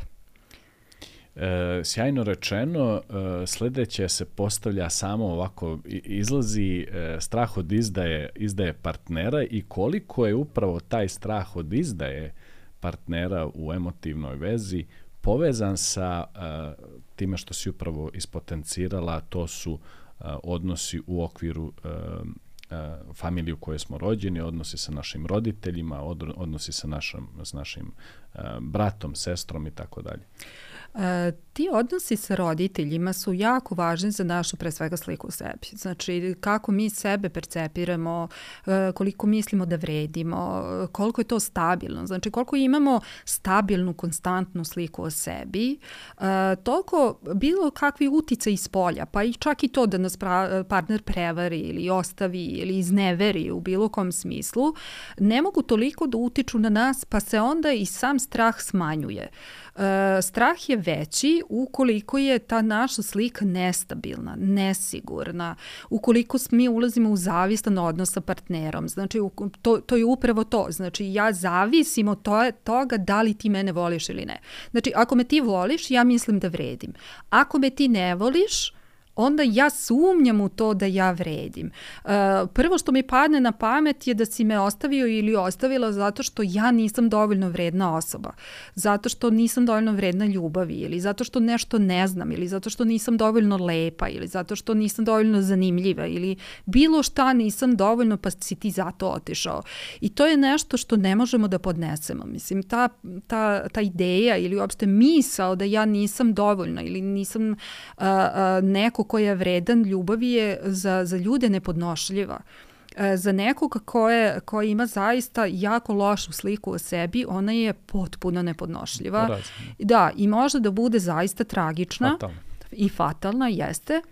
E, sjajno rečeno, e, sledeće se postavlja samo ovako, izlazi e, strah od izdaje, izdaje partnera i koliko je upravo taj strah od izdaje partnera u emotivnoj vezi povezan sa uh, time što si upravo ispotencirala, to su uh, odnosi u okviru uh, uh, familije u kojoj smo rođeni, odnosi sa našim roditeljima, od, odnosi sa, našom, s našim bratom, sestrom i tako dalje. E, ti odnosi sa roditeljima su jako važni za našu pre svega sliku u sebi. Znači kako mi sebe percepiramo, e, koliko mislimo da vredimo, koliko je to stabilno. Znači koliko imamo stabilnu, konstantnu sliku o sebi, e, toliko bilo kakvi utica iz polja, pa i čak i to da nas partner prevari ili ostavi ili izneveri u bilo kom smislu, ne mogu toliko da utiču na nas, pa se onda i sam strah smanjuje. E, strah je veći ukoliko je ta naša slika nestabilna, nesigurna, ukoliko mi ulazimo u zavistan odnos sa partnerom. Znači, to, to je upravo to. Znači, ja zavisim od to, toga da li ti mene voliš ili ne. Znači, ako me ti voliš, ja mislim da vredim. Ako me ti ne voliš, onda ja sumnjam u to da ja vredim. Uh, prvo što mi padne na pamet je da si me ostavio ili ostavila zato što ja nisam dovoljno vredna osoba, zato što nisam dovoljno vredna ljubavi ili zato što nešto ne znam ili zato što nisam dovoljno lepa ili zato što nisam dovoljno zanimljiva ili bilo šta nisam dovoljno pa si ti zato otišao. I to je nešto što ne možemo da podnesemo. Mislim, ta, ta, ta ideja ili uopšte misao da ja nisam dovoljna ili nisam uh, uh, neko neko ko je vredan ljubavi je za, za ljude nepodnošljiva. E, za nekoga ko, je, ko ima zaista jako lošu sliku o sebi, ona je potpuno nepodnošljiva. Da, i može da bude zaista tragična fatalna. i fatalna, jeste.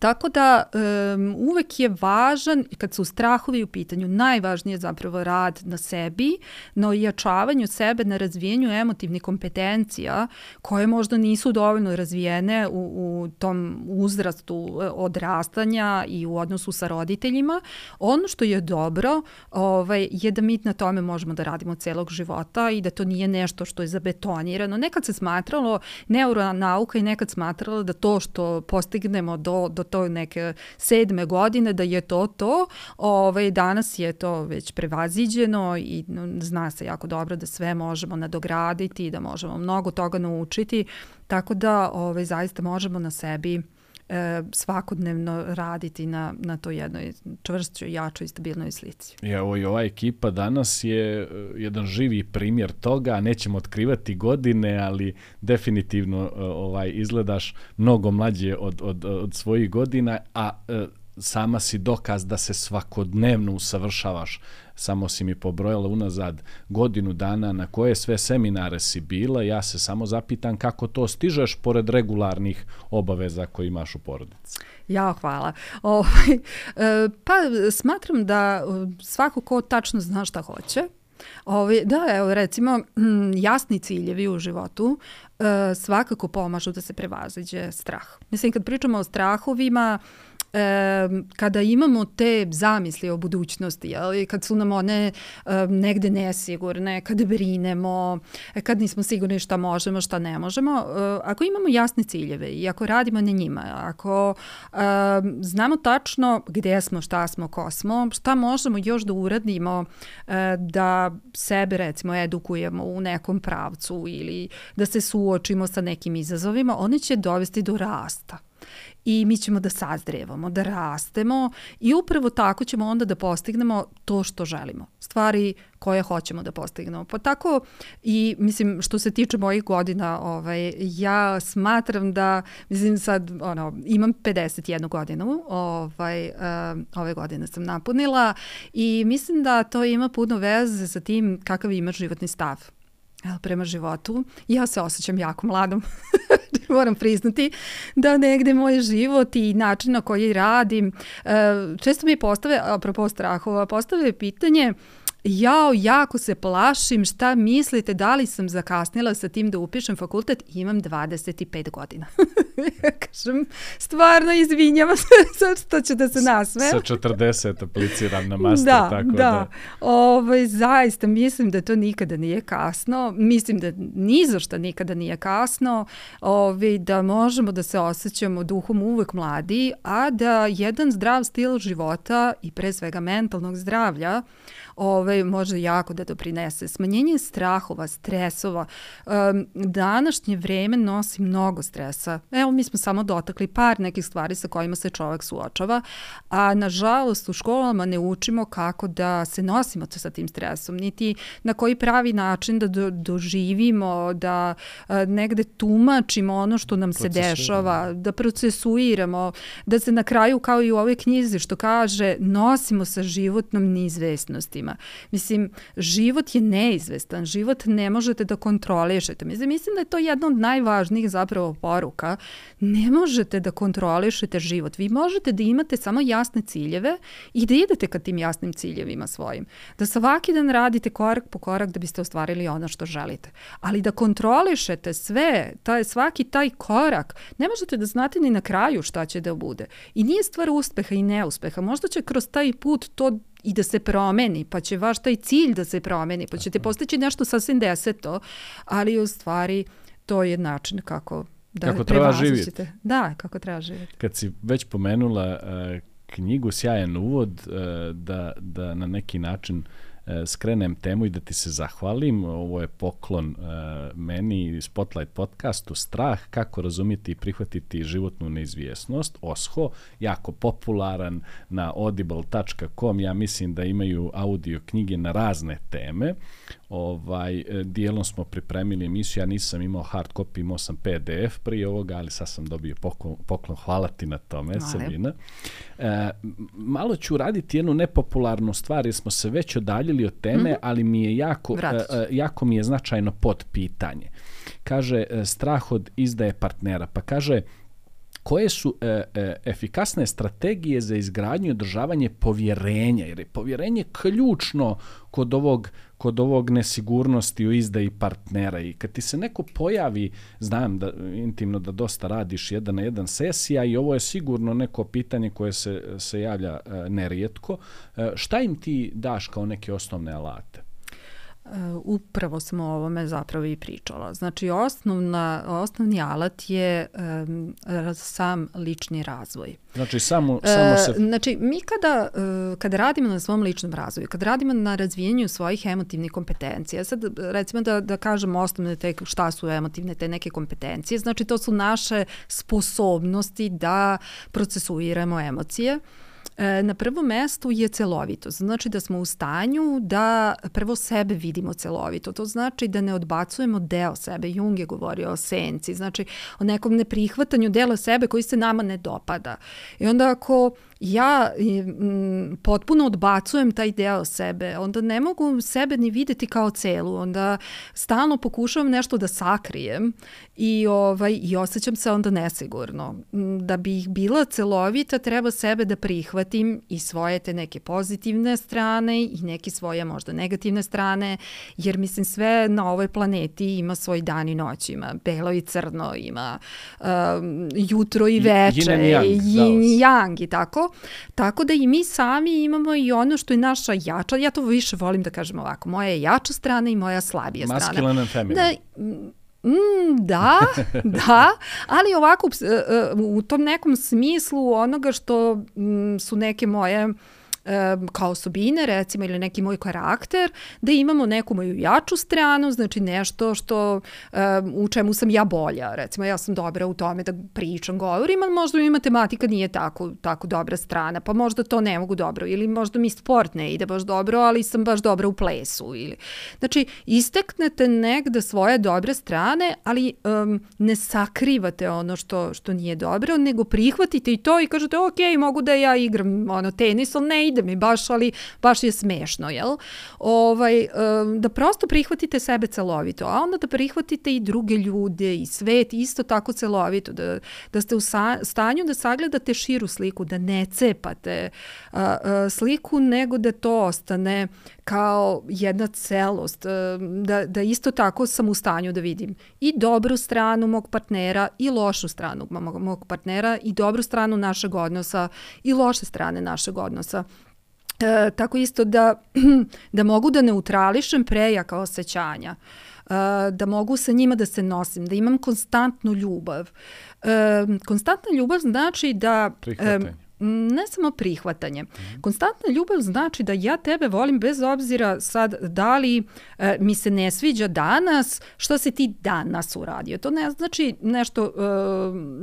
Tako da um, uvek je važan, kad su strahovi u pitanju, najvažnije je zapravo rad na sebi, na ojačavanju sebe, na razvijenju emotivnih kompetencija koje možda nisu dovoljno razvijene u, u tom uzrastu e, odrastanja i u odnosu sa roditeljima. Ono što je dobro ovaj, je da mi na tome možemo da radimo celog života i da to nije nešto što je zabetonirano. Nekad se smatralo, neuronauka i nekad smatrala da to što postignemo do, do to neke sedme godine da je to to. Ovaj, danas je to već prevaziđeno i zna se jako dobro da sve možemo nadograditi, da možemo mnogo toga naučiti, tako da ovaj, zaista možemo na sebi e, svakodnevno raditi na, na to jednoj čvršćoj, jačoj stabilnoj slici. I evo i ova ekipa danas je e, jedan živi primjer toga, nećemo otkrivati godine, ali definitivno e, ovaj izgledaš mnogo mlađe od, od, od svojih godina, a e, sama si dokaz da se svakodnevno usavršavaš. Samo si mi pobrojala unazad godinu dana na koje sve seminare si bila. Ja se samo zapitam kako to stižeš pored regularnih obaveza koje imaš u porodici. Ja, hvala. O, ovaj, e, pa smatram da svako ko tačno zna šta hoće, Ovi, ovaj, da, evo recimo jasni ciljevi u životu uh, svakako pomažu da se prevaziđe strah. Mislim kad pričamo o strahovima, e, kada imamo te zamisli o budućnosti, jel, kad su nam one e, negde nesigurne, kad brinemo, kad nismo sigurni šta možemo, šta ne možemo, e, ako imamo jasne ciljeve i ako radimo na njima, ako e, znamo tačno gde smo, šta smo, ko smo, šta možemo još da uradimo e, da sebe recimo edukujemo u nekom pravcu ili da se suočimo sa nekim izazovima, one će dovesti do rasta i mi ćemo da sazrevamo, da rastemo i upravo tako ćemo onda da postignemo to što želimo. Stvari koje hoćemo da postignemo. Pa tako i mislim što se tiče mojih godina, ovaj ja smatram da mislim sad ono imam 51 godinu, ovaj uh, ove godine sam napunila i mislim da to ima puno veze sa tim kakav imaš životni stav prema životu. Ja se osjećam jako mladom. (laughs) Moram priznati da negde moj život i način na koji radim, e, često mi postave, apropo strahova, postave pitanje jao, jako se plašim, šta mislite, da li sam zakasnila sa tim da upišem fakultet, imam 25 godina. (laughs) ja (laughs) kažem, stvarno izvinjam se, (laughs) što ću da se nasmejem. Sa 40 apliciram na master, da, tako da. da. Ovaj, zaista mislim da to nikada nije kasno, mislim da ni za što nikada nije kasno, ovaj, da možemo da se osjećamo duhom uvek mladi, a da jedan zdrav stil života i pre svega mentalnog zdravlja ovaj, može jako da doprinese. Smanjenje strahova, stresova. Um, današnje vreme nosi mnogo stresa. Evo, mi smo samo dotakli par nekih stvari sa kojima se čovek suočava, a nažalost u školama ne učimo kako da se nosimo sa tim stresom, niti na koji pravi način da do, doživimo, da uh, negde tumačimo ono što nam se dešava, da procesuiramo, da se na kraju, kao i u ovoj knjizi što kaže, nosimo sa životnom neizvestnostima. Mislim, život je neizvestan, život ne možete da kontrolišete. Mislim, mislim da je to jedna od najvažnijih zapravo poruka. Ne možete da kontrolišete život. Vi možete da imate samo jasne ciljeve i da idete ka tim jasnim ciljevima svojim. Da svaki dan radite korak po korak da biste ostvarili ono što želite. Ali da kontrolišete sve, taj, svaki taj korak, ne možete da znate ni na kraju šta će da bude. I nije stvar uspeha i neuspeha. Možda će kroz taj put to i da se promeni, pa će vaš taj cilj da se promeni, pa ćete postići nešto sasvim deseto, ali u stvari to je način kako da kako treba živjeti. Da, kako treba živjeti. Kad si već pomenula uh, knjigu Sjajan uvod, uh, da, da na neki način uh, skrenem temu i da ti se zahvalim. Ovo je poklon uh, meni Spotlight podcastu Strah, kako razumjeti i prihvatiti životnu neizvjesnost. OSHO, jako popularan na audible.com. Ja mislim da imaju audio knjige na razne teme ovaj, e, dijelom smo pripremili emisiju, ja nisam imao hard copy, imao sam PDF prije ovoga, ali sad sam dobio poklon, poklon hvala ti na tome, Sabina. E, malo ću raditi jednu nepopularnu stvar, jer smo se već odaljili od teme, mm -hmm. ali mi je jako, e, e, jako mi je značajno pod pitanje. Kaže, e, strah od izdaje partnera, pa kaže, koje su e, e, efikasne strategije za izgradnju i održavanje povjerenja, jer je povjerenje ključno kod ovog kod ovog nesigurnosti u izdaji partnera i kad ti se neko pojavi, znam da intimno da dosta radiš jedan na jedan sesija i ovo je sigurno neko pitanje koje se, se javlja e, nerijetko, e, šta im ti daš kao neke osnovne alate? Uh, upravo sam o ovome zapravo i pričala. Znači, osnovna, osnovni alat je um, sam lični razvoj. Znači, samo, samo se... Znači, mi kada, uh, kada radimo na svom ličnom razvoju, kada radimo na razvijenju svojih emotivnih kompetencija, sad recimo da, da kažem osnovne te šta su emotivne te neke kompetencije, znači to su naše sposobnosti da procesuiramo emocije, uh, E, na prvom mestu je celovitost. Znači da smo u stanju da prvo sebe vidimo celovito. To znači da ne odbacujemo deo sebe. Jung je govorio o senci, znači o nekom neprihvatanju dela sebe koji se nama ne dopada. I onda ako ja m, potpuno odbacujem taj deo sebe, onda ne mogu sebe ni videti kao celu, onda stalno pokušavam nešto da sakrijem i, ovaj, i osjećam se onda nesigurno. Da bih bila celovita treba sebe da prihvatim i svoje te neke pozitivne strane i neke svoje možda negativne strane, jer mislim sve na ovoj planeti ima svoj dan i noć, ima belo i crno, ima um, jutro i veče, yin i yang i tako. Tako da i mi sami imamo i ono što je naša jača, ja to više volim da kažem ovako, moja je jača strana i moja slabija strana. Masculine and feminine. Da, Mm, da, (laughs) da, ali ovako e, e, u tom nekom smislu onoga što mm, su neke moje uh, kao osobine, recimo, ili neki moj karakter, da imamo neku moju jaču stranu, znači nešto što, u čemu sam ja bolja. Recimo, ja sam dobra u tome da pričam, govorim, ali možda mi matematika nije tako, tako dobra strana, pa možda to ne mogu dobro, ili možda mi sport ne ide baš dobro, ali sam baš dobra u plesu. Ili... Znači, isteknete negde svoje dobre strane, ali um, ne sakrivate ono što, što nije dobro, nego prihvatite i to i kažete, ok, mogu da ja igram ono, tenis, ali ne ide mi baš, ali baš je smešno, jel? Ovaj, da prosto prihvatite sebe celovito, a onda da prihvatite i druge ljude i svet isto tako celovito, da, da ste u sa, stanju da sagledate širu sliku, da ne cepate a, a, sliku, nego da to ostane kao jedna celost, da, da isto tako sam u stanju da vidim i dobru stranu mog partnera i lošu stranu mog, mog partnera i dobru stranu našeg odnosa i loše strane našeg odnosa. E, tako isto da, (clears throat) da mogu da neutrališem prejaka osjećanja, e, da mogu sa njima da se nosim, da imam konstantnu ljubav. E, konstantna ljubav znači da... Prihvatanje ne samo prihvatanje. Konstantna ljubav znači da ja tebe volim bez obzira sad da li e, mi se ne sviđa danas, što se ti danas uradio. To ne znači nešto e,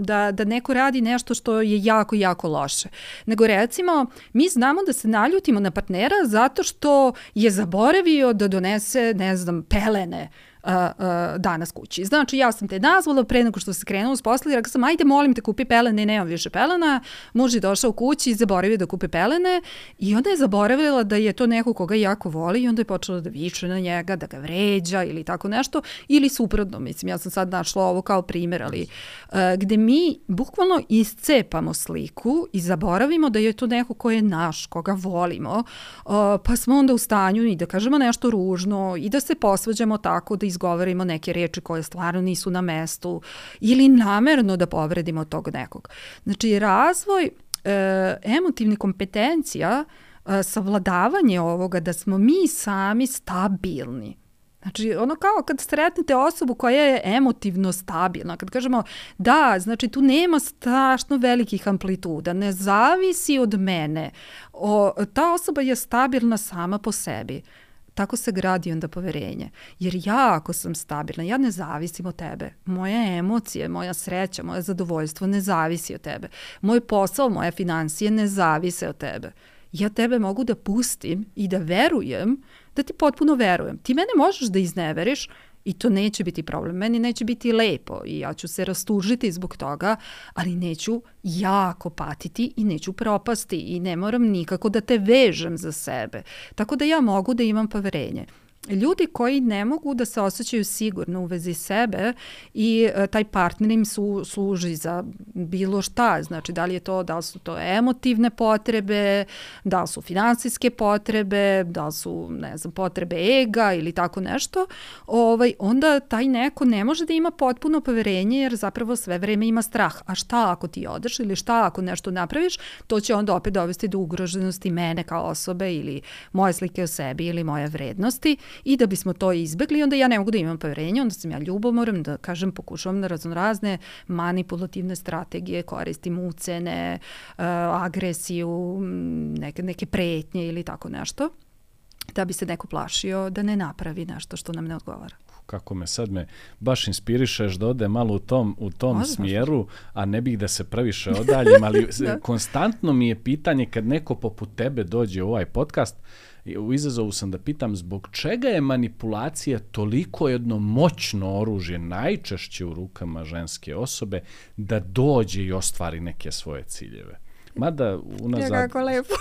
da, da neko radi nešto što je jako, jako loše. Nego recimo, mi znamo da se naljutimo na partnera zato što je zaboravio da donese, ne znam, pelene uh, uh, danas kući. Znači, ja sam te nazvala pre nego što se krenuo s posla i rekao sam, ajde, molim te, kupi pelene, nemam više pelena. Muž je došao kući i zaboravio da kupi pelene i onda je zaboravila da je to neko koga jako voli i onda je počela da viče na njega, da ga vređa ili tako nešto, ili suprotno, mislim, ja sam sad našla ovo kao primjer, ali uh, gde mi bukvalno iscepamo sliku i zaboravimo da je to neko ko je naš, koga volimo, uh, pa smo onda u stanju i da kažemo nešto ružno i da se posvađamo tako da iz izgovorimo neke reči koje stvarno nisu na mestu ili namerno da povredimo tog nekog. Znači, razvoj e, emotivnih kompetencija, e, savladavanje ovoga, da smo mi sami stabilni, Znači, ono kao kad sretnete osobu koja je emotivno stabilna, kad kažemo da, znači tu nema strašno velikih amplituda, ne zavisi od mene, o, ta osoba je stabilna sama po sebi. Tako se gradi onda poverenje. Jer ja ako sam stabilna, ja ne zavisim od tebe. Moje emocije, moja sreća, moje zadovoljstvo ne zavisi od tebe. Moj posao, moje financije ne zavise od tebe. Ja tebe mogu da pustim i da verujem, da ti potpuno verujem. Ti mene možeš da izneveriš, I to neće biti problem. Meni neće biti lepo i ja ću se rastužiti zbog toga, ali neću jako patiti i neću propasti i ne moram nikako da te vežem za sebe. Tako da ja mogu da imam poverenje ljudi koji ne mogu da se osjećaju sigurno u vezi sebe i e, taj partner im su, služi za bilo šta, znači da li je to, da li su to emotivne potrebe, da li su finansijske potrebe, da li su, ne znam, potrebe ega ili tako nešto, ovaj, onda taj neko ne može da ima potpuno poverenje jer zapravo sve vreme ima strah. A šta ako ti odeš ili šta ako nešto napraviš, to će onda opet dovesti do ugroženosti mene kao osobe ili moje slike o sebi ili moje vrednosti I da bismo to izbegli, onda ja ne mogu da imam poverenje, onda sam ja ljubomoran, da kažem, pokušavam na raznorazne manipulativne strategije, koristim ucene, uh, agresiju, neke, neke pretnje ili tako nešto da bi se neko plašio da ne napravi nešto što nam ne odgovara kako me sad me baš inspirišeš da ode malo u tom, u tom Možda, smjeru, a ne bih da se previše odaljim, ali (laughs) da. konstantno mi je pitanje kad neko poput tebe dođe u ovaj podcast, u izazovu sam da pitam zbog čega je manipulacija toliko jedno moćno oružje, najčešće u rukama ženske osobe, da dođe i ostvari neke svoje ciljeve. Mada unazad... Ja kako lepo.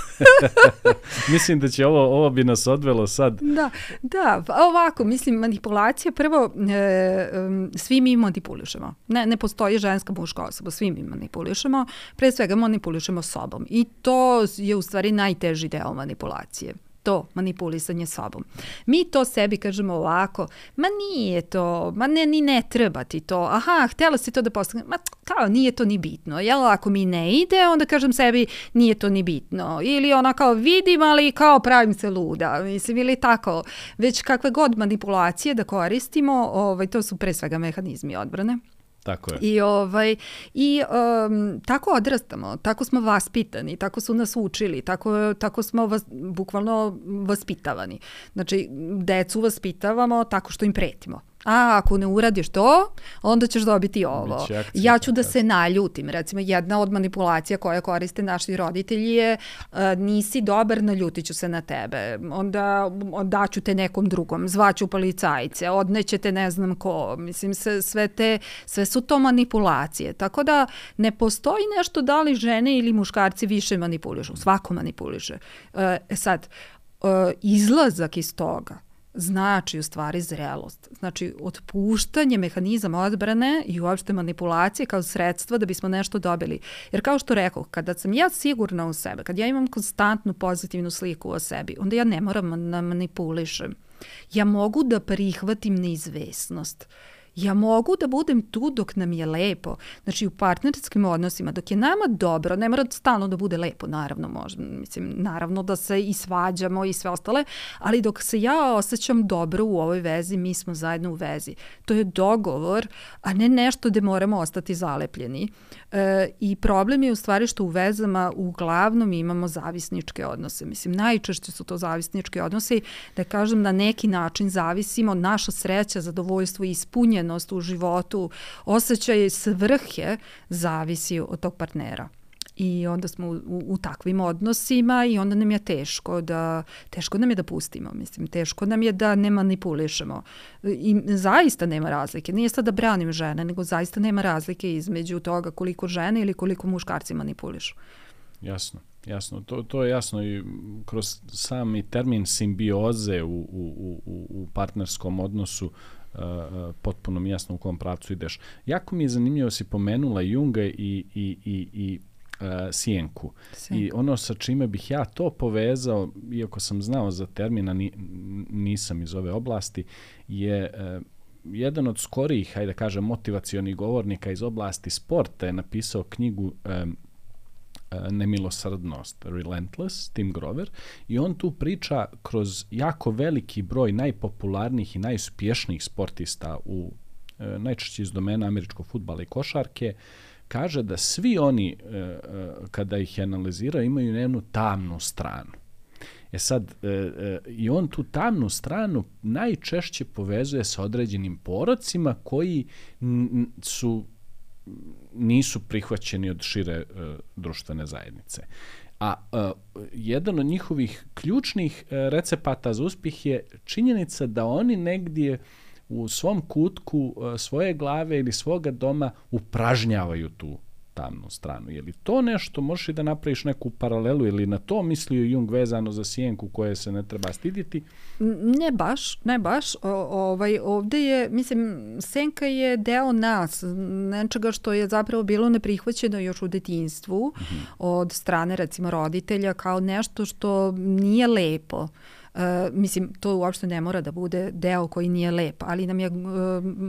(laughs) mislim da će ovo, ovo bi nas odvelo sad. Da, da, pa ovako, mislim, manipulacija, prvo, e, svi mi manipulišemo. Ne, ne postoji ženska muška osoba, svi mi manipulišemo. Pre svega manipulišemo sobom. I to je u stvari najteži deo manipulacije to manipulisanje sobom. Mi to sebi kažemo ovako, ma nije to, ma ne, ni ne treba ti to, aha, htjela si to da postigne, ma kao nije to ni bitno, jel ako mi ne ide, onda kažem sebi nije to ni bitno, ili ona kao vidim, ali kao pravim se luda, mislim, ili tako, već kakve god manipulacije da koristimo, ovaj, to su pre svega mehanizmi odbrane. Tako je. I, ovaj, i um, tako odrastamo, tako smo vaspitani, tako su nas učili, tako, tako smo vas, bukvalno vaspitavani. Znači, decu vaspitavamo tako što im pretimo a ako ne uradiš to, onda ćeš dobiti ovo. Akcija, ja ću da se naljutim. Recimo, jedna od manipulacija koje koriste naši roditelji je uh, nisi dobar, naljutit ću se na tebe. Onda daću te nekom drugom, zvaću policajce, odnećete ne znam ko. Mislim, sve, sve, te, sve su to manipulacije. Tako da ne postoji nešto da li žene ili muškarci više manipulišu. Svako manipuliše. Uh, sad, uh, izlazak iz toga znači u stvari zrelost. Znači otpuštanje mehanizama odbrane i uopšte manipulacije kao sredstva da bismo nešto dobili. Jer kao što rekao, kada sam ja sigurna u sebe, kad ja imam konstantnu pozitivnu sliku o sebi, onda ja ne moram da manipulišem. Ja mogu da prihvatim neizvesnost. Uh, Ja mogu da budem tu dok nam je lepo. Znači u partnerskim odnosima, dok je nama dobro, ne mora stalno da bude lepo, naravno, možda, mislim, naravno da se i svađamo i sve ostale, ali dok se ja osjećam dobro u ovoj vezi, mi smo zajedno u vezi. To je dogovor, a ne nešto gde moramo ostati zalepljeni. E, I problem je u stvari što u vezama uglavnom imamo zavisničke odnose. Mislim, najčešće su to zavisničke odnose, da kažem na neki način zavisimo, naša sreća, zadovoljstvo i ispunjenost ispunjenost u životu, osjećaj svrhe zavisi od tog partnera. I onda smo u, u, u takvim odnosima i onda nam je teško da teško nam je da pustimo mislim teško nam je da ne manipulišemo. I zaista nema razlike nije sad da branim žene nego zaista nema razlike između toga koliko žene ili koliko muškarci manipulišu. Jasno jasno. To to je jasno i kroz sami termin simbioze u u u u partnerskom odnosu uh, potpuno mi jasno u kom pravcu ideš. Jako mi je zanimljivo si pomenula Junga i, i, i, i uh, Sijenku. Sijenku. I ono sa čime bih ja to povezao, iako sam znao za termina, ni, nisam iz ove oblasti, je uh, jedan od skorijih, hajde da kažem, motivacionih govornika iz oblasti sporta je napisao knjigu um, E, nemilosrdnost, Relentless, Tim Grover, i on tu priča kroz jako veliki broj najpopularnijih i najuspješnijih sportista u e, najčešće iz domena američkog futbala i košarke, kaže da svi oni, e, kada ih analiziraju, imaju jednu tamnu stranu. E sad, i on tu tamnu stranu najčešće povezuje sa određenim porocima koji su nisu prihvaćeni od šire uh, društvene zajednice. A uh, jedan od njihovih ključnih uh, recepata za uspjeh je činjenica da oni negdje u svom kutku uh, svoje glave ili svoga doma upražnjavaju tu tamnu stranu. Je li to nešto, možeš i da napraviš neku paralelu ili na to mislio Jung vezano za sjenku koje se ne treba stiditi? Ne baš, ne baš. O, ovaj, ovde je, mislim, senka je deo nas, nečega što je zapravo bilo neprihvaćeno još u detinstvu mm -hmm. od strane recimo roditelja kao nešto što nije lepo. Uh, Uh, mislim, to uopšte ne mora da bude deo koji nije lep, ali nam je uh,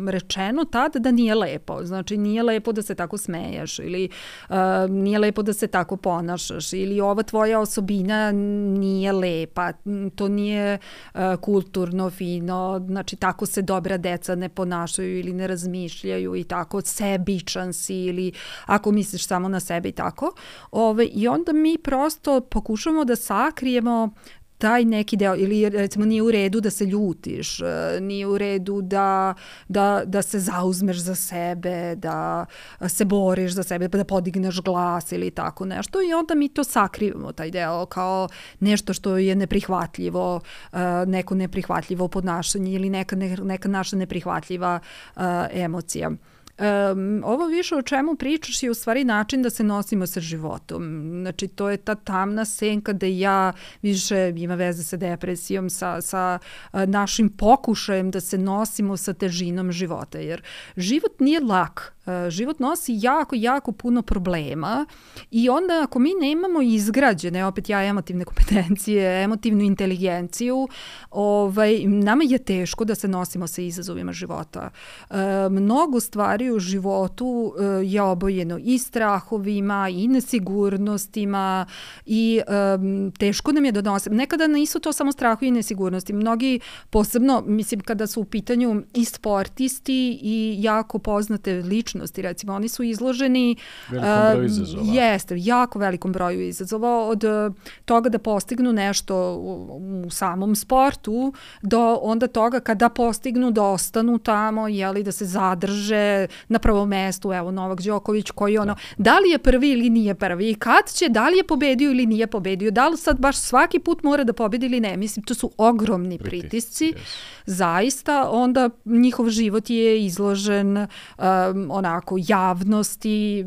rečeno tad da nije lepo. Znači, nije lepo da se tako smeješ ili uh, nije lepo da se tako ponašaš ili ova tvoja osobina nije lepa, to nije uh, kulturno, fino, znači tako se dobra deca ne ponašaju ili ne razmišljaju i tako, sebičan si ili ako misliš samo na sebe i tako. Ove, I onda mi prosto pokušamo da sakrijemo taj neki deo ili recimo nije u redu da se ljutiš, e, nije u redu da, da, da se zauzmeš za sebe, da se boriš za sebe, da podigneš glas ili tako nešto i onda mi to sakrivamo taj deo kao nešto što je neprihvatljivo, e, neko neprihvatljivo podnašanje ili neka, neka naša neprihvatljiva e, emocija. Um, ovo više o čemu pričaš je u stvari način da se nosimo sa životom. Znači, to je ta tamna senka da ja više ima veze sa depresijom, sa, sa našim pokušajem da se nosimo sa težinom života. Jer život nije lak. Život nosi jako, jako puno problema i onda ako mi nemamo izgrađene, opet ja emotivne kompetencije, emotivnu inteligenciju, ovaj, nama je teško da se nosimo sa izazovima života. E, mnogo stvari u životu e, je obojeno i strahovima, i nesigurnostima i e, teško nam je da nosimo. Nekada nisu to samo strahovi i nesigurnosti. Mnogi, posebno, mislim, kada su u pitanju i sportisti i jako poznate ličnosti, recimo, oni su izloženi velikom broju izazova. Jeste, jako velikom broju izazova od toga da postignu nešto u, u samom sportu do onda toga kada postignu da ostanu tamo, jeli, da se zadrže na prvom mestu, evo Novak Đoković koji ono, da li je prvi ili nije prvi, kad će, da li je pobedio ili nije pobedio, da li sad baš svaki put mora da pobedi ili ne, mislim, to su ogromni pritisci, pritisci yes. zaista, onda njihov život je izložen um, onako javnosti,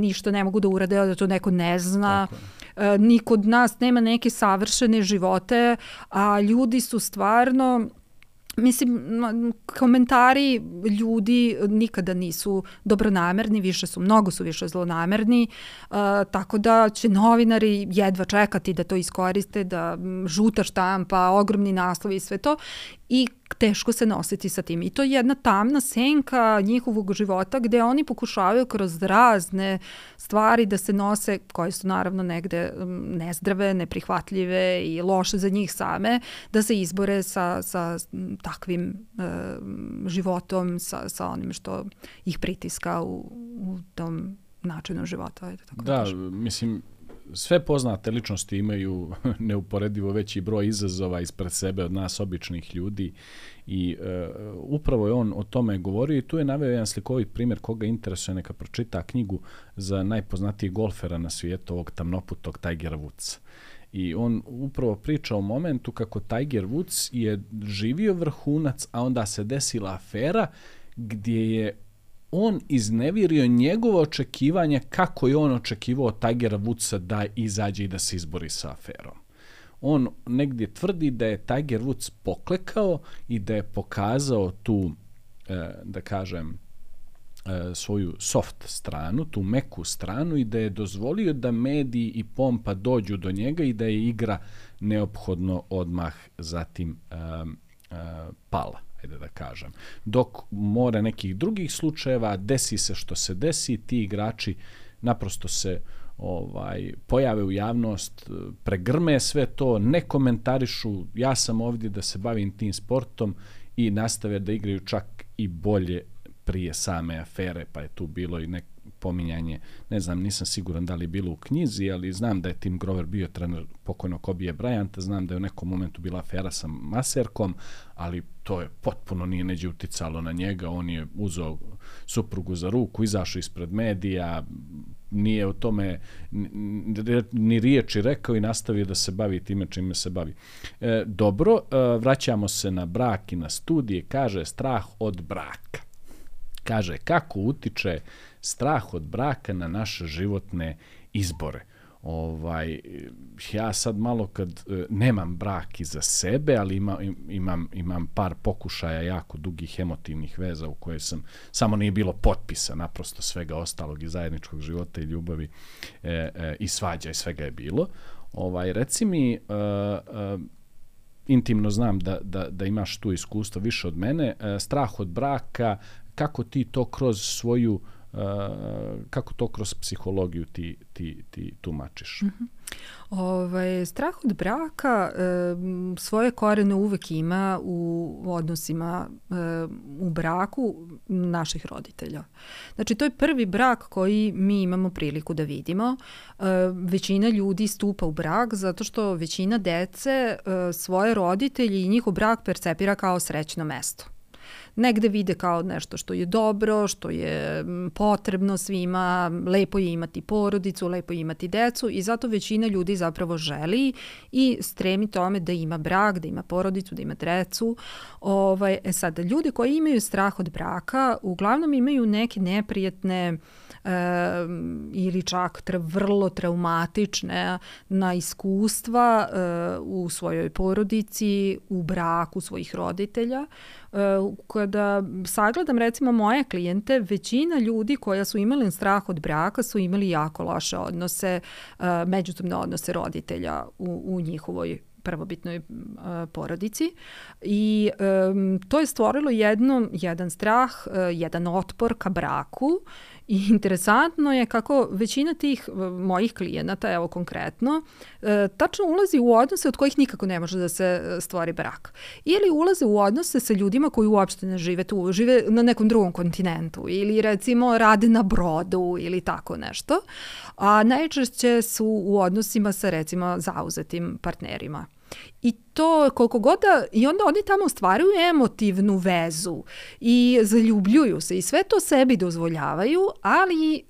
ništa ne mogu da urade, da to neko ne zna. Tako E, niko od nas nema neke savršene živote, a ljudi su stvarno Mislim, komentari ljudi nikada nisu dobronamerni, više su, mnogo su više zlonamerni, uh, tako da će novinari jedva čekati da to iskoriste, da žuta štampa, ogromni naslovi i sve to i teško se nositi sa tim. I to je jedna tamna senka njihovog života gde oni pokušavaju kroz razne stvari da se nose, koje su naravno negde nezdrave, neprihvatljive i loše za njih same, da se izbore sa, sa takvim e, životom, sa, sa onim što ih pritiska u, u tom načinu života. Ajde, tako da, da mislim, sve poznate ličnosti imaju (laughs) neuporedivo veći broj izazova ispred sebe od nas običnih ljudi i e, upravo je on o tome govorio i tu je naveo jedan slikovit primjer koga interesuje neka pročita knjigu za najpoznatijeg golfera na svijetu ovog tamnoputog Tiger Woods. I on upravo priča o momentu kako Tiger Woods je živio vrhunac, a onda se desila afera gdje je on iznevirio njegovo očekivanje kako je on očekivao Tigera Woodsa da izađe i da se izbori sa aferom. On negdje tvrdi da je Tiger Woods poklekao i da je pokazao tu, e, da kažem, e, svoju soft stranu, tu meku stranu i da je dozvolio da mediji i pompa dođu do njega i da je igra neophodno odmah zatim um, uh, pala ajde da kažem. Dok more nekih drugih slučajeva, desi se što se desi, ti igrači naprosto se ovaj pojave u javnost, pregrme sve to, ne komentarišu, ja sam ovdje da se bavim tim sportom i nastave da igraju čak i bolje prije same afere, pa je tu bilo i nek pominjanje, ne znam, nisam siguran da li je bilo u knjizi, ali znam da je Tim Grover bio trener pokojnog Kobije Bryanta, znam da je u nekom momentu bila afera sa Maserkom, ali to je potpuno nije neđe uticalo na njega, on je uzao suprugu za ruku, izašao ispred medija, nije o tome ni riječi rekao i nastavio da se bavi time čime se bavi. E, dobro, e, vraćamo se na brak i na studije, kaže strah od braka. Kaže, kako utiče strah od braka na naše životne izbore. Ovaj, ja sad malo kad e, nemam brak iza sebe, ali ima, imam, imam par pokušaja jako dugih emotivnih veza u koje sam, samo nije bilo potpisa naprosto svega ostalog i zajedničkog života i ljubavi e, e, i svađa i svega je bilo. Ovaj, reci mi, e, e, intimno znam da, da, da imaš tu iskustvo više od mene, e, strah od braka, kako ti to kroz svoju uh, kako to kroz psihologiju ti, ti, ti tumačiš? Mm -hmm. Ovaj, strah od braka e, svoje korene uvek ima u odnosima e, u braku naših roditelja. Znači, to je prvi brak koji mi imamo priliku da vidimo. E, većina ljudi stupa u brak zato što većina dece e, svoje roditelji i njihov brak percepira kao srećno mesto negde vide kao nešto što je dobro, što je potrebno svima, lepo je imati porodicu, lepo je imati decu i zato većina ljudi zapravo želi i stremi tome da ima brak, da ima porodicu, da ima decu. Ovaj, e sad, ljudi koji imaju strah od braka uglavnom imaju neke neprijatne uh, e, ili čak tra, vrlo traumatične na iskustva e, u svojoj porodici, u braku svojih roditelja. E, kada sagledam recimo moje klijente, većina ljudi koja su imali strah od braka su imali jako loše odnose, e, međusobne odnose roditelja u, u njihovoj prvobitnoj porodici i um, to je stvorilo jedno, jedan strah, uh, jedan otpor ka braku I interesantno je kako većina tih mojih klijenata, evo konkretno, e, tačno ulazi u odnose od kojih nikako ne može da se e, stvori brak. Ili ulaze u odnose sa ljudima koji uopšte ne žive tu, žive na nekom drugom kontinentu ili recimo rade na brodu ili tako nešto. A najčešće su u odnosima sa recimo zauzetim partnerima. I to koliko god da, i onda oni tamo stvaraju emotivnu vezu i zaljubljuju se i sve to sebi dozvoljavaju, ali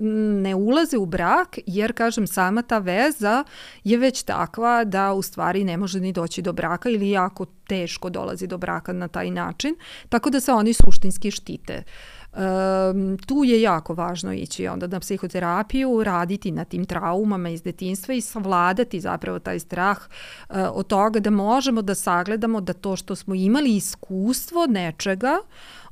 ne ulaze u brak jer, kažem, sama ta veza je već takva da u stvari ne može ni doći do braka ili jako teško dolazi do braka na taj način, tako da se oni suštinski štite. Uh, Um, tu je jako važno ići onda na psihoterapiju, raditi na tim traumama iz detinstva i savladati zapravo taj strah uh, od toga da možemo da sagledamo da to što smo imali iskustvo nečega,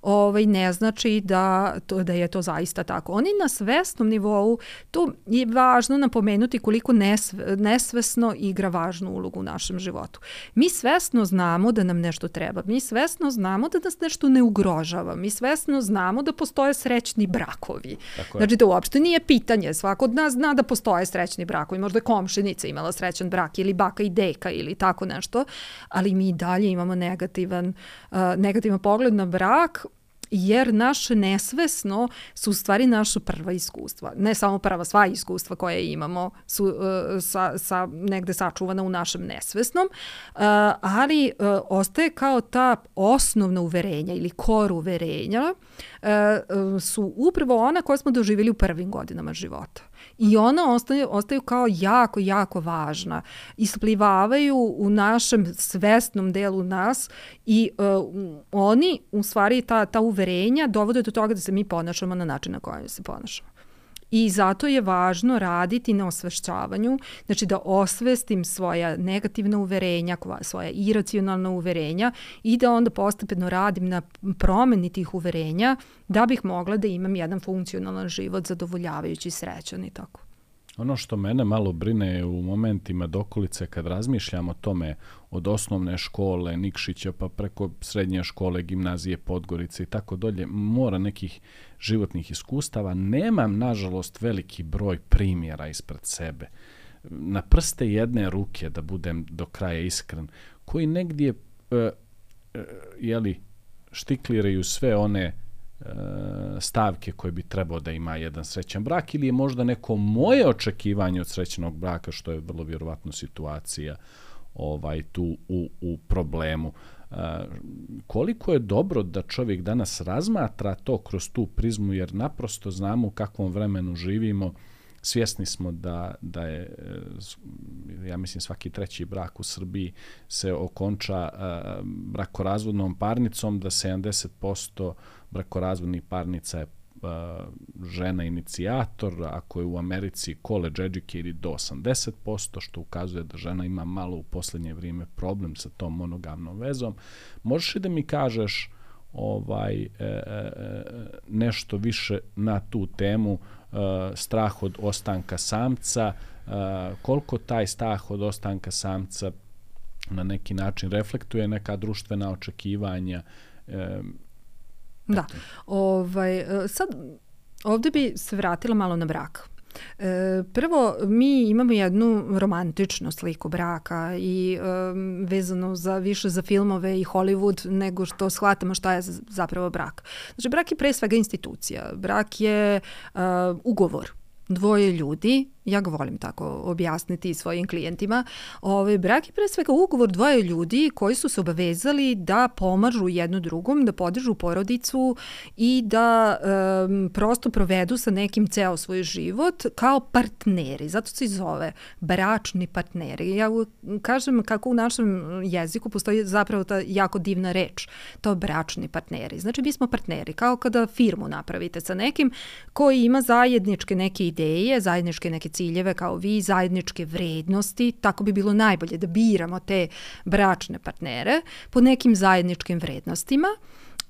ovaj, ne znači da, to, da je to zaista tako. Oni na svesnom nivou, to je važno napomenuti koliko nesve, nesvesno igra važnu ulogu u našem životu. Mi svesno znamo da nam nešto treba, mi svesno znamo da nas nešto ne ugrožava, mi svesno znamo da postoje srećni brakovi. Znači da uopšte nije pitanje, svako od nas zna da postoje srećni brakovi, možda je komšinica imala srećan brak ili baka i deka ili tako nešto, ali mi dalje imamo negativan, uh, negativan pogled na brak jer naše nesvesno su u stvari naša prva iskustva. Ne samo prva, sva iskustva koje imamo su uh, sa, sa negde sačuvana u našem nesvesnom, uh, ali uh, ostaje kao ta osnovna uverenja ili kor uverenja uh, su upravo ona koje smo doživjeli u prvim godinama života i ona ostaju, ostaju kao jako, jako važna. Isplivavaju u našem svesnom delu nas i uh, oni, u stvari, ta, ta uverenja dovode do toga da se mi ponašamo na način na koji se ponašamo. I zato je važno raditi na osvešćavanju, znači da osvestim svoja negativna uverenja, svoja iracionalna uverenja i da onda postepeno radim na promeni tih uverenja da bih mogla da imam jedan funkcionalan život zadovoljavajući srećan i tako. Ono što mene malo brine je u momentima dokolice kad razmišljam o tome od osnovne škole Nikšića pa preko srednje škole, gimnazije Podgorice i tako dolje, mora nekih životnih iskustava. Nemam, nažalost, veliki broj primjera ispred sebe. Na prste jedne ruke, da budem do kraja iskren, koji negdje e, e, jeli, štikliraju sve one stavke koje bi trebao da ima jedan srećan brak ili je možda neko moje očekivanje od srećnog braka što je vrlo vjerovatno situacija ovaj tu u, u problemu. E, koliko je dobro da čovjek danas razmatra to kroz tu prizmu jer naprosto znamo u kakvom vremenu živimo svjesni smo da, da je, e, ja mislim, svaki treći brak u Srbiji se okonča uh, brakorazvodnom parnicom, da 70% brakorazvodnih parnica je uh, žena inicijator, ako je u Americi college educated do 80%, što ukazuje da žena ima malo u poslednje vrijeme problem sa tom monogamnom vezom. Možeš li da mi kažeš ovaj e, e nešto više na tu temu e, strah od ostanka samca, e, koliko taj strah od ostanka samca na neki način reflektuje neka društvena očekivanja e, Da. Ovaj, e, sad, ovde bi se vratila malo na brak. E, prvo, mi imamo jednu romantičnu sliku braka i e, vezano za više za filmove i Hollywood nego što shvatamo šta je zapravo brak. Znači, brak je pre svega institucija. Brak je e, ugovor dvoje ljudi ja ga volim tako objasniti svojim klijentima, ovaj, brak je pre svega ugovor dvoje ljudi koji su se obavezali da pomažu jedno drugom, da podržu porodicu i da um, prosto provedu sa nekim ceo svoj život kao partneri. Zato se i zove bračni partneri. Ja kažem kako u našem jeziku postoji zapravo ta jako divna reč, to bračni partneri. Znači, mi smo partneri, kao kada firmu napravite sa nekim koji ima zajedničke neke ideje, zajedničke neke ciljeve kao vi, zajedničke vrednosti, tako bi bilo najbolje da biramo te bračne partnere po nekim zajedničkim vrednostima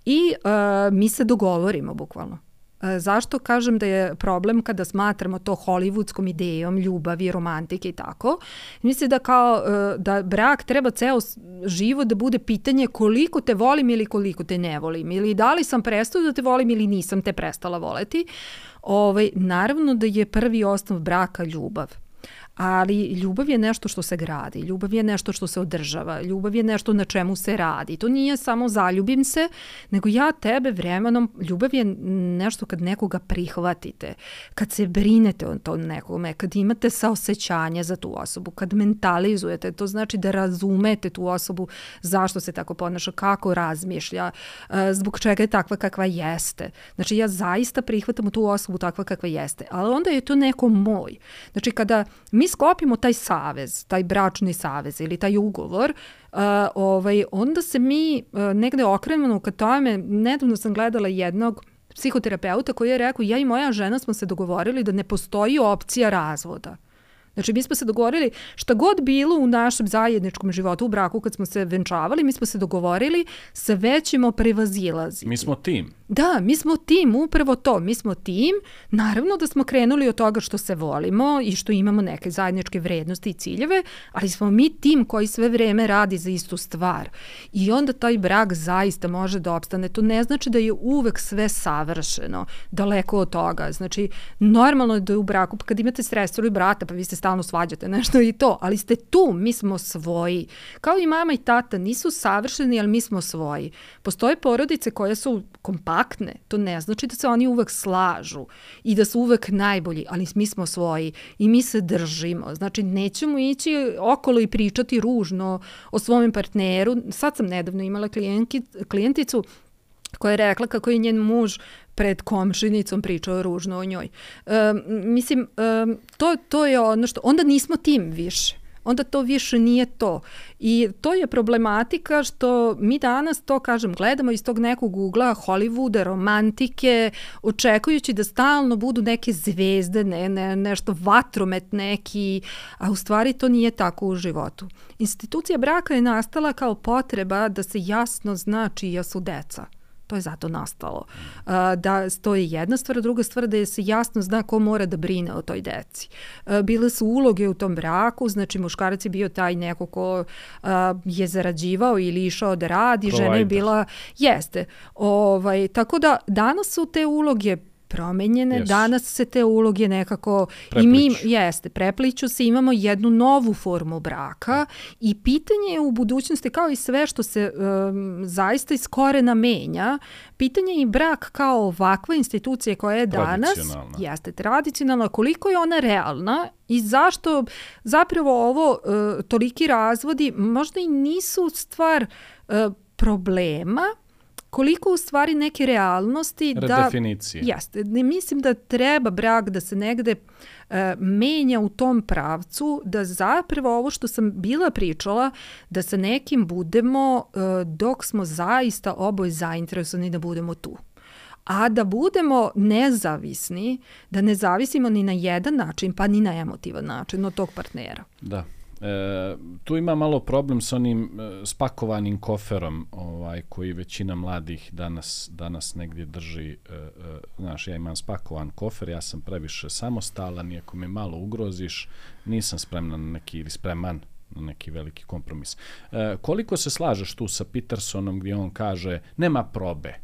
i uh, mi se dogovorimo bukvalno. E, zašto kažem da je problem kada smatramo to hollywoodskom idejom ljubavi, romantike i tako? Mislim da kao e, da brak treba ceo život da bude pitanje koliko te volim ili koliko te ne volim ili da li sam prestao da te volim ili nisam te prestala voleti. Ovaj, naravno da je prvi osnov braka ljubav ali ljubav je nešto što se gradi, ljubav je nešto što se održava, ljubav je nešto na čemu se radi. To nije samo zaljubim se, nego ja tebe vremenom, ljubav je nešto kad nekoga prihvatite, kad se brinete o tom nekome, kad imate saosećanje za tu osobu, kad mentalizujete, to znači da razumete tu osobu zašto se tako ponaša, kako razmišlja, e, zbog čega je takva kakva jeste. Znači ja zaista prihvatam tu osobu takva kakva jeste, ali onda je to neko moj. Znači kada mi mi sklopimo taj savez, taj bračni savez ili taj ugovor, uh, ovaj, onda se mi uh, negde okrenemo ka tome, nedavno sam gledala jednog psihoterapeuta koji je rekao ja i moja žena smo se dogovorili da ne postoji opcija razvoda. Znači, mi smo se dogovorili šta god bilo u našem zajedničkom životu u braku kad smo se venčavali, mi smo se dogovorili sve ćemo prevazilaziti. Mi smo tim. Da, mi smo tim, upravo to, mi smo tim. Naravno da smo krenuli od toga što se volimo i što imamo neke zajedničke vrednosti i ciljeve, ali smo mi tim koji sve vreme radi za istu stvar. I onda taj brak zaista može da opstane. To ne znači da je uvek sve savršeno, daleko od toga. Znači, normalno je da je u braku, pa kad imate sredstvo ili brata, pa vi se stalno svađate (laughs) nešto i to, ali ste tu, mi smo svoji. Kao i mama i tata nisu savršeni, ali mi smo svoji. Postoje porodice koje su kompaktne, to ne znači da se oni uvek slažu i da su uvek najbolji, ali mi smo svoji i mi se držimo. Znači, nećemo ići okolo i pričati ružno o svom partneru. Sad sam nedavno imala klijenki, klijenticu koja je rekla kako je njen muž pred komšinicom pričao ružno o njoj. Um, mislim, um, to, to je ono što, onda nismo tim više onda to više nije to. I to je problematika što mi danas to, kažem, gledamo iz tog nekog ugla Hollywooda, romantike, očekujući da stalno budu neke zvezde, ne, ne, nešto vatromet neki, a u stvari to nije tako u životu. Institucija braka je nastala kao potreba da se jasno zna čija su deca. To je zato nastalo. Da to je jedna stvar, druga stvar da je se jasno zna ko mora da brine o toj deci. Bile su uloge u tom braku, znači muškarac je bio taj neko ko je zarađivao ili išao da radi, žena je bila, jeste. Ovaj, tako da danas su te uloge promenjene. Yes. Danas se te uloge nekako Prepliču. i mi jeste, prepliću se, imamo jednu novu formu braka i pitanje je u budućnosti kao i sve što se um, zaista iz korena menja, pitanje je i brak kao ovakva institucija koja je danas jeste tradicionalna, koliko je ona realna i zašto zapravo ovo uh, toliki razvodi možda i nisu stvar uh, problema, koliko u stvari neke realnosti da... Redefinicije. Jeste. Ne mislim da treba brak da se negde uh, menja u tom pravcu, da zapravo ovo što sam bila pričala, da sa nekim budemo uh, dok smo zaista oboj zainteresovani da budemo tu a da budemo nezavisni, da ne zavisimo ni na jedan način, pa ni na emotivan način od tog partnera. Da. E, tu ima malo problem sa onim e, spakovanim koferom ovaj, koji većina mladih danas, danas negdje drži. E, e, znaš, ja imam spakovan kofer, ja sam previše samostalan i ako me malo ugroziš, nisam spreman na neki, ili spreman na neki veliki kompromis. E, koliko se slažeš tu sa Petersonom gdje on kaže nema probe,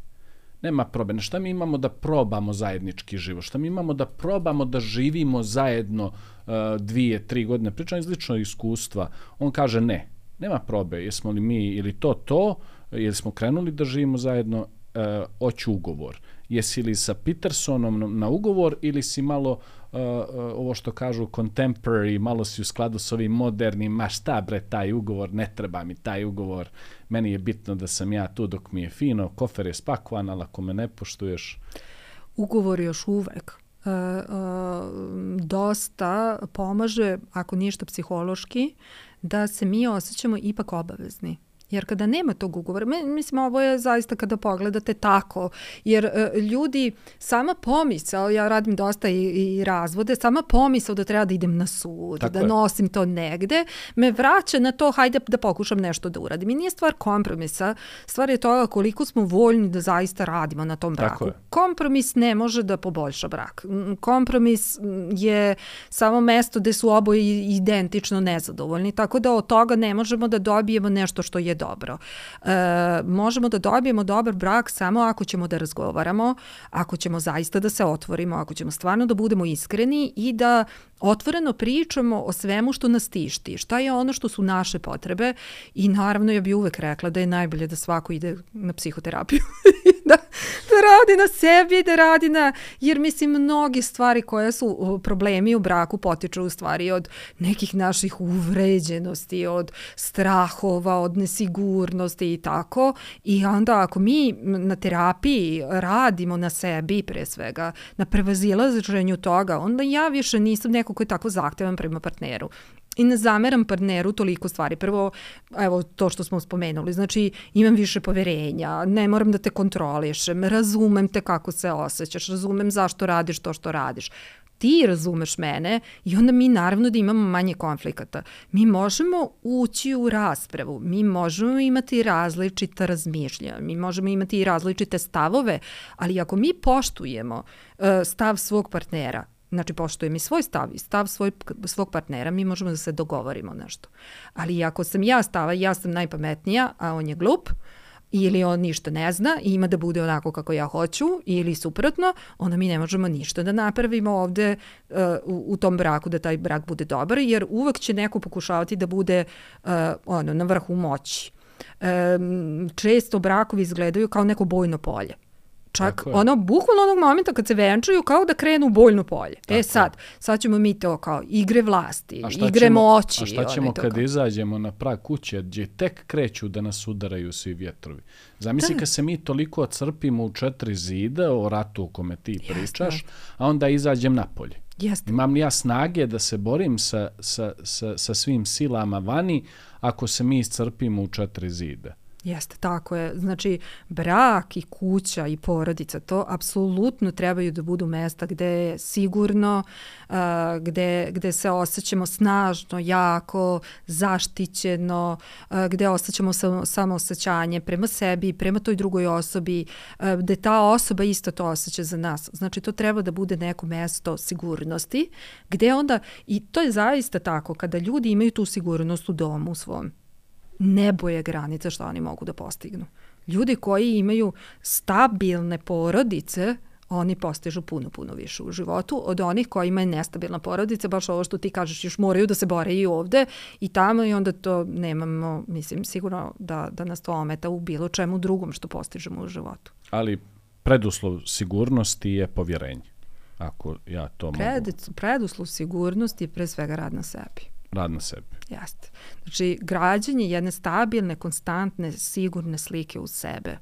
nema probe. Šta mi imamo da probamo zajednički život? Šta mi imamo da probamo da živimo zajedno dvije, tri godine? Pričam iz ličnog iskustva. On kaže ne, nema probe. Jesmo li mi ili to to, ili smo krenuli da živimo zajedno uh, oću ugovor. Jesi li sa Petersonom na ugovor ili si malo uh, ovo što kažu contemporary, malo si u skladu s ovim modernim, ma šta bre taj ugovor, ne treba mi taj ugovor, meni je bitno da sam ja tu dok mi je fino, kofer je spakovan, ali ako me ne poštuješ... Ugovor još uvek dosta pomaže, ako ništa psihološki, da se mi osjećamo ipak obavezni Jer kada nema tog ugovora, mislim ovo je zaista kada pogledate tako, jer e, ljudi, sama pomisao, ja radim dosta i, i razvode, sama pomisao da treba da idem na sud, tako da je. nosim to negde, me vraća na to, hajde da pokušam nešto da uradim. I nije stvar kompromisa, stvar je toga koliko smo voljni da zaista radimo na tom braku. Kompromis ne može da poboljša brak. Kompromis je samo mesto gde su oboje identično nezadovoljni, tako da od toga ne možemo da dobijemo nešto što je dobro. E, možemo da dobijemo dobar brak samo ako ćemo da razgovaramo, ako ćemo zaista da se otvorimo, ako ćemo stvarno da budemo iskreni i da otvoreno pričamo o svemu što nas tišti, šta je ono što su naše potrebe i naravno ja bih uvek rekla da je najbolje da svako ide na psihoterapiju, (laughs) da, da radi na sebi, da radi na, jer mislim mnogi stvari koje su problemi u braku potiču u stvari od nekih naših uvređenosti, od strahova, od nesigurnosti i tako i onda ako mi na terapiji radimo na sebi pre svega, na prevazilaženju toga, onda ja više nisam neko neko ko je tako zahtevan prema partneru. I ne zameram partneru toliko stvari. Prvo, evo to što smo spomenuli, znači imam više poverenja, ne moram da te kontrolišem, razumem te kako se osjećaš, razumem zašto radiš to što radiš ti razumeš mene i onda mi naravno da imamo manje konflikata. Mi možemo ući u raspravu, mi možemo imati različita razmišlja, mi možemo imati i različite stavove, ali ako mi poštujemo uh, stav svog partnera, Znači, poštujem i svoj stav i stav svoj, svog partnera, mi možemo da se dogovorimo nešto. Ali ako sam ja stava, ja sam najpametnija, a on je glup, ili on ništa ne zna i ima da bude onako kako ja hoću ili suprotno, onda mi ne možemo ništa da napravimo ovde uh, u, u tom braku, da taj brak bude dobar, jer uvek će neko pokušavati da bude uh, ono, na vrhu moći. Um, često brakovi izgledaju kao neko bojno polje. Čak ono, bukvalno onog momenta kad se venčuju kao da krenu u bojno polje. Tako e sad, sad ćemo mi to kao igre vlasti, igre ćemo, moći. A šta ćemo kad kao... izađemo na prag kuće gdje tek kreću da nas udaraju svi vjetrovi? Zamisli da. kad se mi toliko ocrpimo u četiri zida o ratu o kome ti pričaš, Jasne. a onda izađem napolje. Jeste. Imam li ja snage da se borim sa, sa, sa, sa svim silama vani ako se mi iscrpimo u četiri zida? Jeste, tako je. Znači, brak i kuća i porodica, to apsolutno trebaju da budu mesta gde je sigurno, uh, gde, gde se osjećamo snažno, jako, zaštićeno, uh, gde osjećamo samo, samo osjećanje prema sebi, i prema toj drugoj osobi, uh, gde ta osoba isto to osjeća za nas. Znači, to treba da bude neko mesto sigurnosti, gde onda, i to je zaista tako, kada ljudi imaju tu sigurnost u domu svom, nebo je granica što oni mogu da postignu. Ljudi koji imaju stabilne porodice, oni postižu puno, puno više u životu od onih koji imaju nestabilna porodica, baš ovo što ti kažeš, još moraju da se bore i ovde i tamo i onda to nemamo, mislim, sigurno da, da nas to ometa u bilo čemu drugom što postižemo u životu. Ali preduslov sigurnosti je povjerenje, ako ja to Pred, mogu. Preduslov sigurnosti je pre svega rad na sebi rad na sebi. Jeste. Znači, građanje jedne stabilne, konstantne, sigurne slike u sebe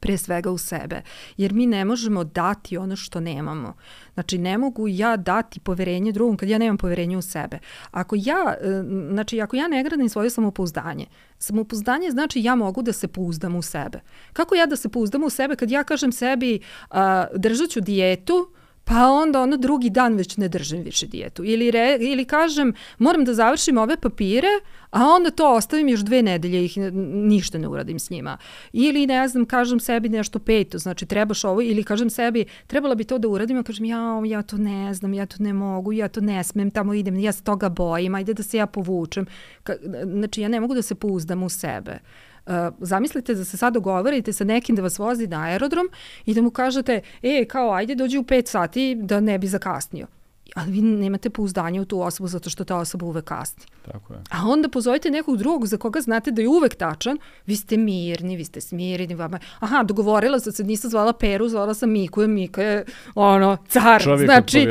pre svega u sebe, jer mi ne možemo dati ono što nemamo. Znači, ne mogu ja dati poverenje drugom kad ja nemam poverenje u sebe. Ako ja, e, znači, ako ja ne gradim svoje samopouzdanje, samopouzdanje znači ja mogu da se pouzdam u sebe. Kako ja da se pouzdam u sebe kad ja kažem sebi uh, držat ću dijetu, pa onda ono drugi dan već ne držim više dijetu. Ili, re, ili kažem, moram da završim ove papire, a onda to ostavim još dve nedelje i ništa ne uradim s njima. Ili ne znam, kažem sebi nešto peto, znači trebaš ovo, ili kažem sebi, trebala bi to da uradim, a kažem, ja, ja to ne znam, ja to ne mogu, ja to ne smem, tamo idem, ja se toga bojim, ajde da se ja povučem. Ka, znači, ja ne mogu da se pouzdam u sebe. Uh, zamislite da se sad dogovorite sa nekim da vas vozi na aerodrom i da mu kažete, e, kao, ajde dođi u 5 sati da ne bi zakasnio. Ali vi nemate pouzdanje u tu osobu zato što ta osoba uvek kasni. Tako je. A onda pozovite nekog drugog za koga znate da je uvek tačan, vi ste mirni, vi ste smireni, vama, aha, dogovorila sam se, nisam zvala Peru, zvala sam Miku, Mika je, ono, car, Čovjek znači,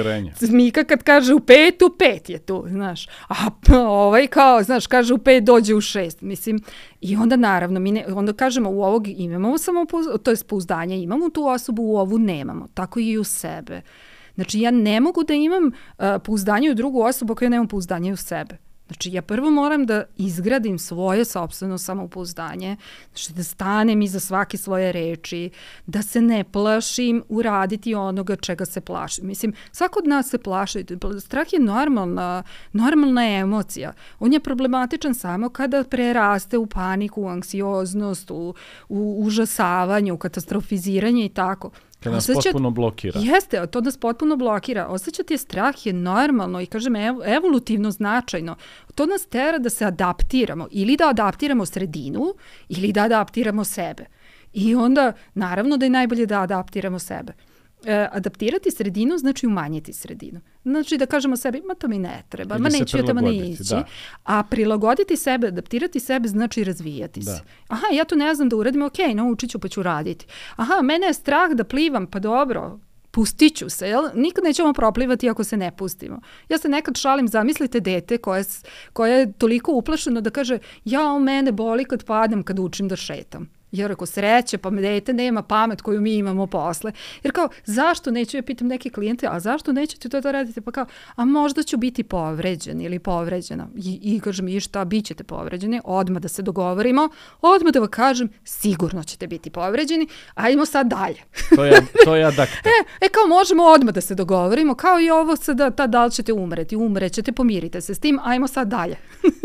Mika kad kaže u pet, u pet je tu, znaš, a ovaj kao, znaš, kaže u pet, dođe u šest, mislim, i onda naravno, mi ne, onda kažemo u ovog imamo samo, to je pouzdanje, imamo tu osobu, u ovu nemamo, tako i u sebe. Znači, ja ne mogu da imam uh, pouzdanje u drugu osobu ako ja nemam pouzdanje u sebe. Znači, ja prvo moram da izgradim svoje sobstveno samopouzdanje, znači da stanem iza svake svoje reči, da se ne plašim uraditi onoga čega se plašim. Mislim, svako od nas se plaši. Strah je normalna, normalna emocija. On je problematičan samo kada preraste u paniku, u anksioznost, u, u užasavanje, u katastrofiziranje i tako. Kad nas Osjeća, potpuno blokira. Jeste, to nas potpuno blokira. Osjećati je strah je normalno i kažem ev, evolutivno značajno. To nas tera da se adaptiramo ili da adaptiramo sredinu ili da adaptiramo sebe. I onda naravno da je najbolje da adaptiramo sebe e, adaptirati sredinu znači umanjiti sredinu. Znači da kažemo sebi, ma to mi ne treba, Ili ma neću ja tamo ne ići. Da. A prilagoditi sebe, adaptirati sebe znači razvijati da. se. Aha, ja to ne znam da uradim, ok, naučit ću pa ću raditi. Aha, mene je strah da plivam, pa dobro, pustit ću se, jel? Nikad nećemo proplivati ako se ne pustimo. Ja se nekad šalim, zamislite dete koje, koje je toliko uplašeno da kaže, ja, o mene boli kad padam kad učim da šetam. Ja rekao, sreće, pa dete nema pamet koju mi imamo posle. Jer kao, zašto neću, ja pitam neke klijente, a zašto nećete to da radite? Pa kao, a možda ću biti povređen ili povređena. I, i kažem, i šta, bit ćete povređeni, odmah da se dogovorimo, odmah da vam kažem, sigurno ćete biti povređeni, ajmo sad dalje. (laughs) to je, to je adakta. e, e, kao možemo odmah da se dogovorimo, kao i ovo sada, ta, da li ćete umreti, umrećete, pomirite se s tim, ajmo sad dalje.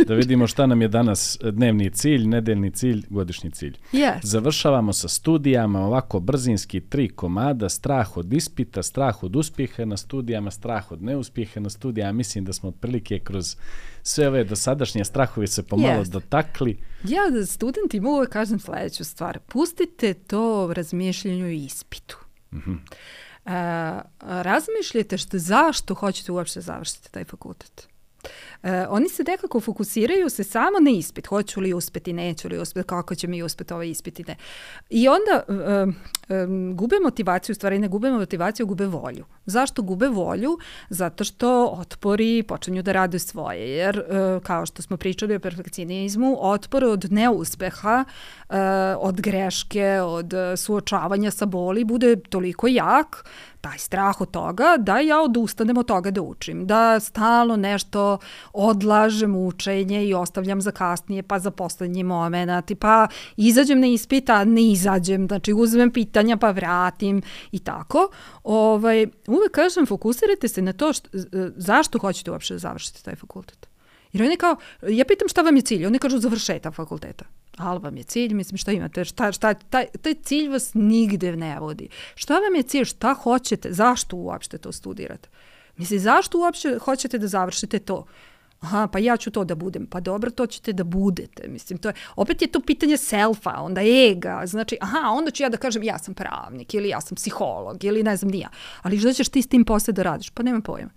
da (laughs) vidimo šta nam je danas dnevni cilj, nedeljni cilj, godišnji cilj. Yeah. Završavamo sa studijama, ovako brzinski tri komada, strah od ispita, strah od uspjeha na studijama, strah od neuspjeha na studijama. Mislim da smo otprilike kroz sve ove dosadašnje strahove se pomalo yes. dotakli. Ja studentima uvek kažem sledeću stvar. Pustite to razmišljanju i ispitu. Mm -hmm. Uh, razmišljajte što, zašto hoćete uopšte završiti taj fakultet. E, oni se nekako fokusiraju se samo na ispit, hoću li uspeti, neću li uspeti, kako će mi uspeti ovaj ispit i ne. I onda e, e, gube motivaciju, u stvari ne gube motivaciju, gube volju. Zašto gube volju? Zato što otpori počinju da rade svoje, jer e, kao što smo pričali o perfekcionizmu, otpor od neuspeha, e, od greške, od suočavanja sa boli bude toliko jak taj strah od toga da ja odustanem od toga da učim, da stalno nešto odlažem učenje i ostavljam za kasnije, pa za poslednji moment, pa izađem na ispita, ne izađem, znači uzmem pitanja pa vratim i tako. Ovaj, uvek kažem, fokusirajte se na to što, zašto hoćete uopšte da završite taj fakultet. Jer oni kao, ja pitam šta vam je cilj, oni kažu završetak fakulteta. Ali vam je cilj, mislim šta imate, šta, šta, taj, taj cilj vas nigde ne vodi. Šta vam je cilj, šta hoćete, zašto uopšte to studirate? Mislim, zašto uopšte hoćete da završite to? Aha, pa ja ću to da budem. Pa dobro, to ćete da budete. Mislim, to je, opet je to pitanje selfa, onda ega. Znači, aha, onda ću ja da kažem ja sam pravnik ili ja sam psiholog ili ne znam nija. Ali što ćeš ti s tim posle da radiš? Pa nema pojma.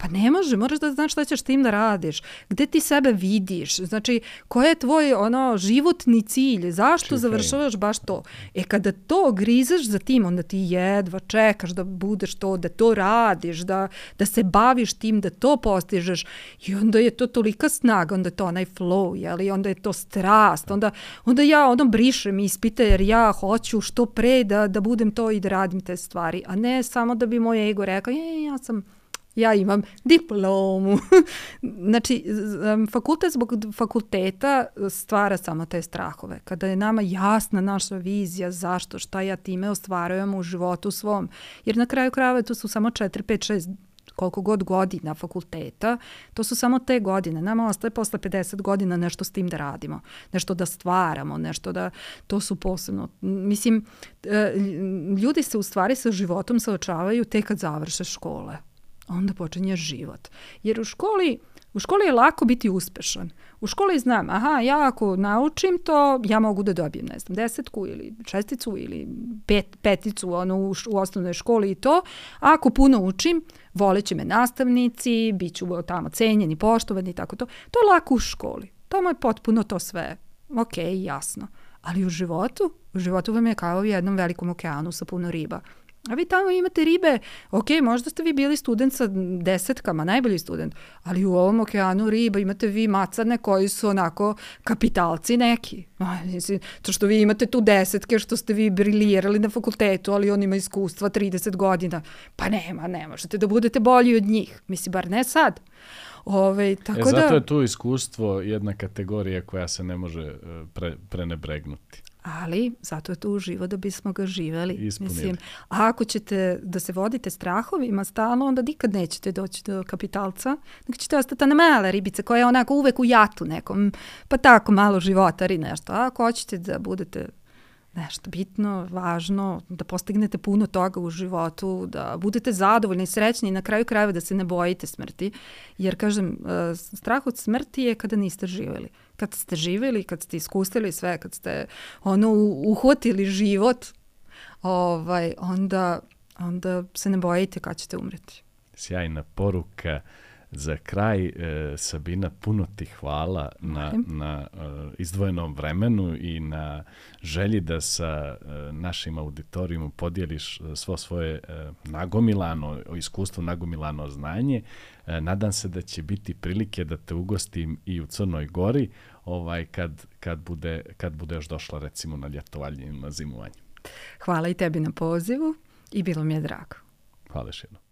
Pa ne može, moraš da znaš šta ćeš tim da radiš, gde ti sebe vidiš, znači koji je tvoj ono životni cilj, zašto Čekaj. završavaš baš to. E kada to grizeš za tim, onda ti jedva čekaš da budeš to, da to radiš, da, da se baviš tim, da to postižeš. I onda je to tolika snaga, onda je to onaj flow, jeli, onda je to strast, onda, onda ja ono brišem ispite jer ja hoću što pre da, da budem to i da radim te stvari, a ne samo da bi moj ego rekao, je, ja sam ja imam diplomu. (laughs) znači, fakultet zbog fakulteta stvara samo te strahove. Kada je nama jasna naša vizija zašto, šta ja time ostvarujem u životu svom. Jer na kraju krajeva to su samo 4, 5, 6 koliko god godina fakulteta, to su samo te godine. Nama ostaje posle 50 godina nešto s tim da radimo, nešto da stvaramo, nešto da, to su posebno. Mislim, e, ljudi se u stvari sa životom saočavaju tek kad završe škole onda počinje život. Jer u školi, U školi je lako biti uspešan. U školi znam, aha, ja ako naučim to, ja mogu da dobijem, ne znam, desetku ili šesticu ili pet, peticu ono, u, u osnovnoj školi i to. A ako puno učim, voleće me nastavnici, bit ću tamo cenjeni, poštovani i tako to. To je lako u školi. Tamo je potpuno to sve. Ok, jasno. Ali u životu, u životu vam je kao u jednom velikom okeanu sa puno riba. A vi tamo imate ribe, ok, možda ste vi bili student sa desetkama, najbolji student, ali u ovom okeanu riba imate vi macane koji su onako kapitalci neki. Mislim, to što vi imate tu desetke, što ste vi briljirali na fakultetu, ali on ima iskustva 30 godina. Pa nema, ne možete da budete bolji od njih. Mislim, bar ne sad. Ove, tako e, zato da... je tu iskustvo jedna kategorija koja se ne može e, pre, prenebregnuti ali zato je tu živo da bismo ga živeli. Ispunili. Mislim, a ako ćete da se vodite strahovima stalno, onda nikad nećete doći do kapitalca, nego ćete ostati na male ribice koja je onako uvek u jatu nekom, pa tako malo životari nešto. A ako hoćete da budete nešto bitno, važno, da postignete puno toga u životu, da budete zadovoljni i srećni i na kraju krajeva da se ne bojite smrti. Jer, kažem, e, strah od smrti je kada niste živeli. Kad ste živeli, kad ste iskustili sve, kad ste ono uhvatili život, ovaj, onda, onda se ne bojite kad ćete umreti. Sjajna poruka. Za kraj, e, Sabina, puno ti hvala na, na e, izdvojenom vremenu i na želji da sa e, našim auditorijom podijeliš e, svo svoje e, nagomilano iskustvo, nagomilano znanje. E, nadam se da će biti prilike da te ugostim i u Crnoj Gori ovaj, kad, kad, bude, kad budeš došla recimo na ljetovanje ili na zimovanje. Hvala i tebi na pozivu i bilo mi je drago. Hvala još jednom.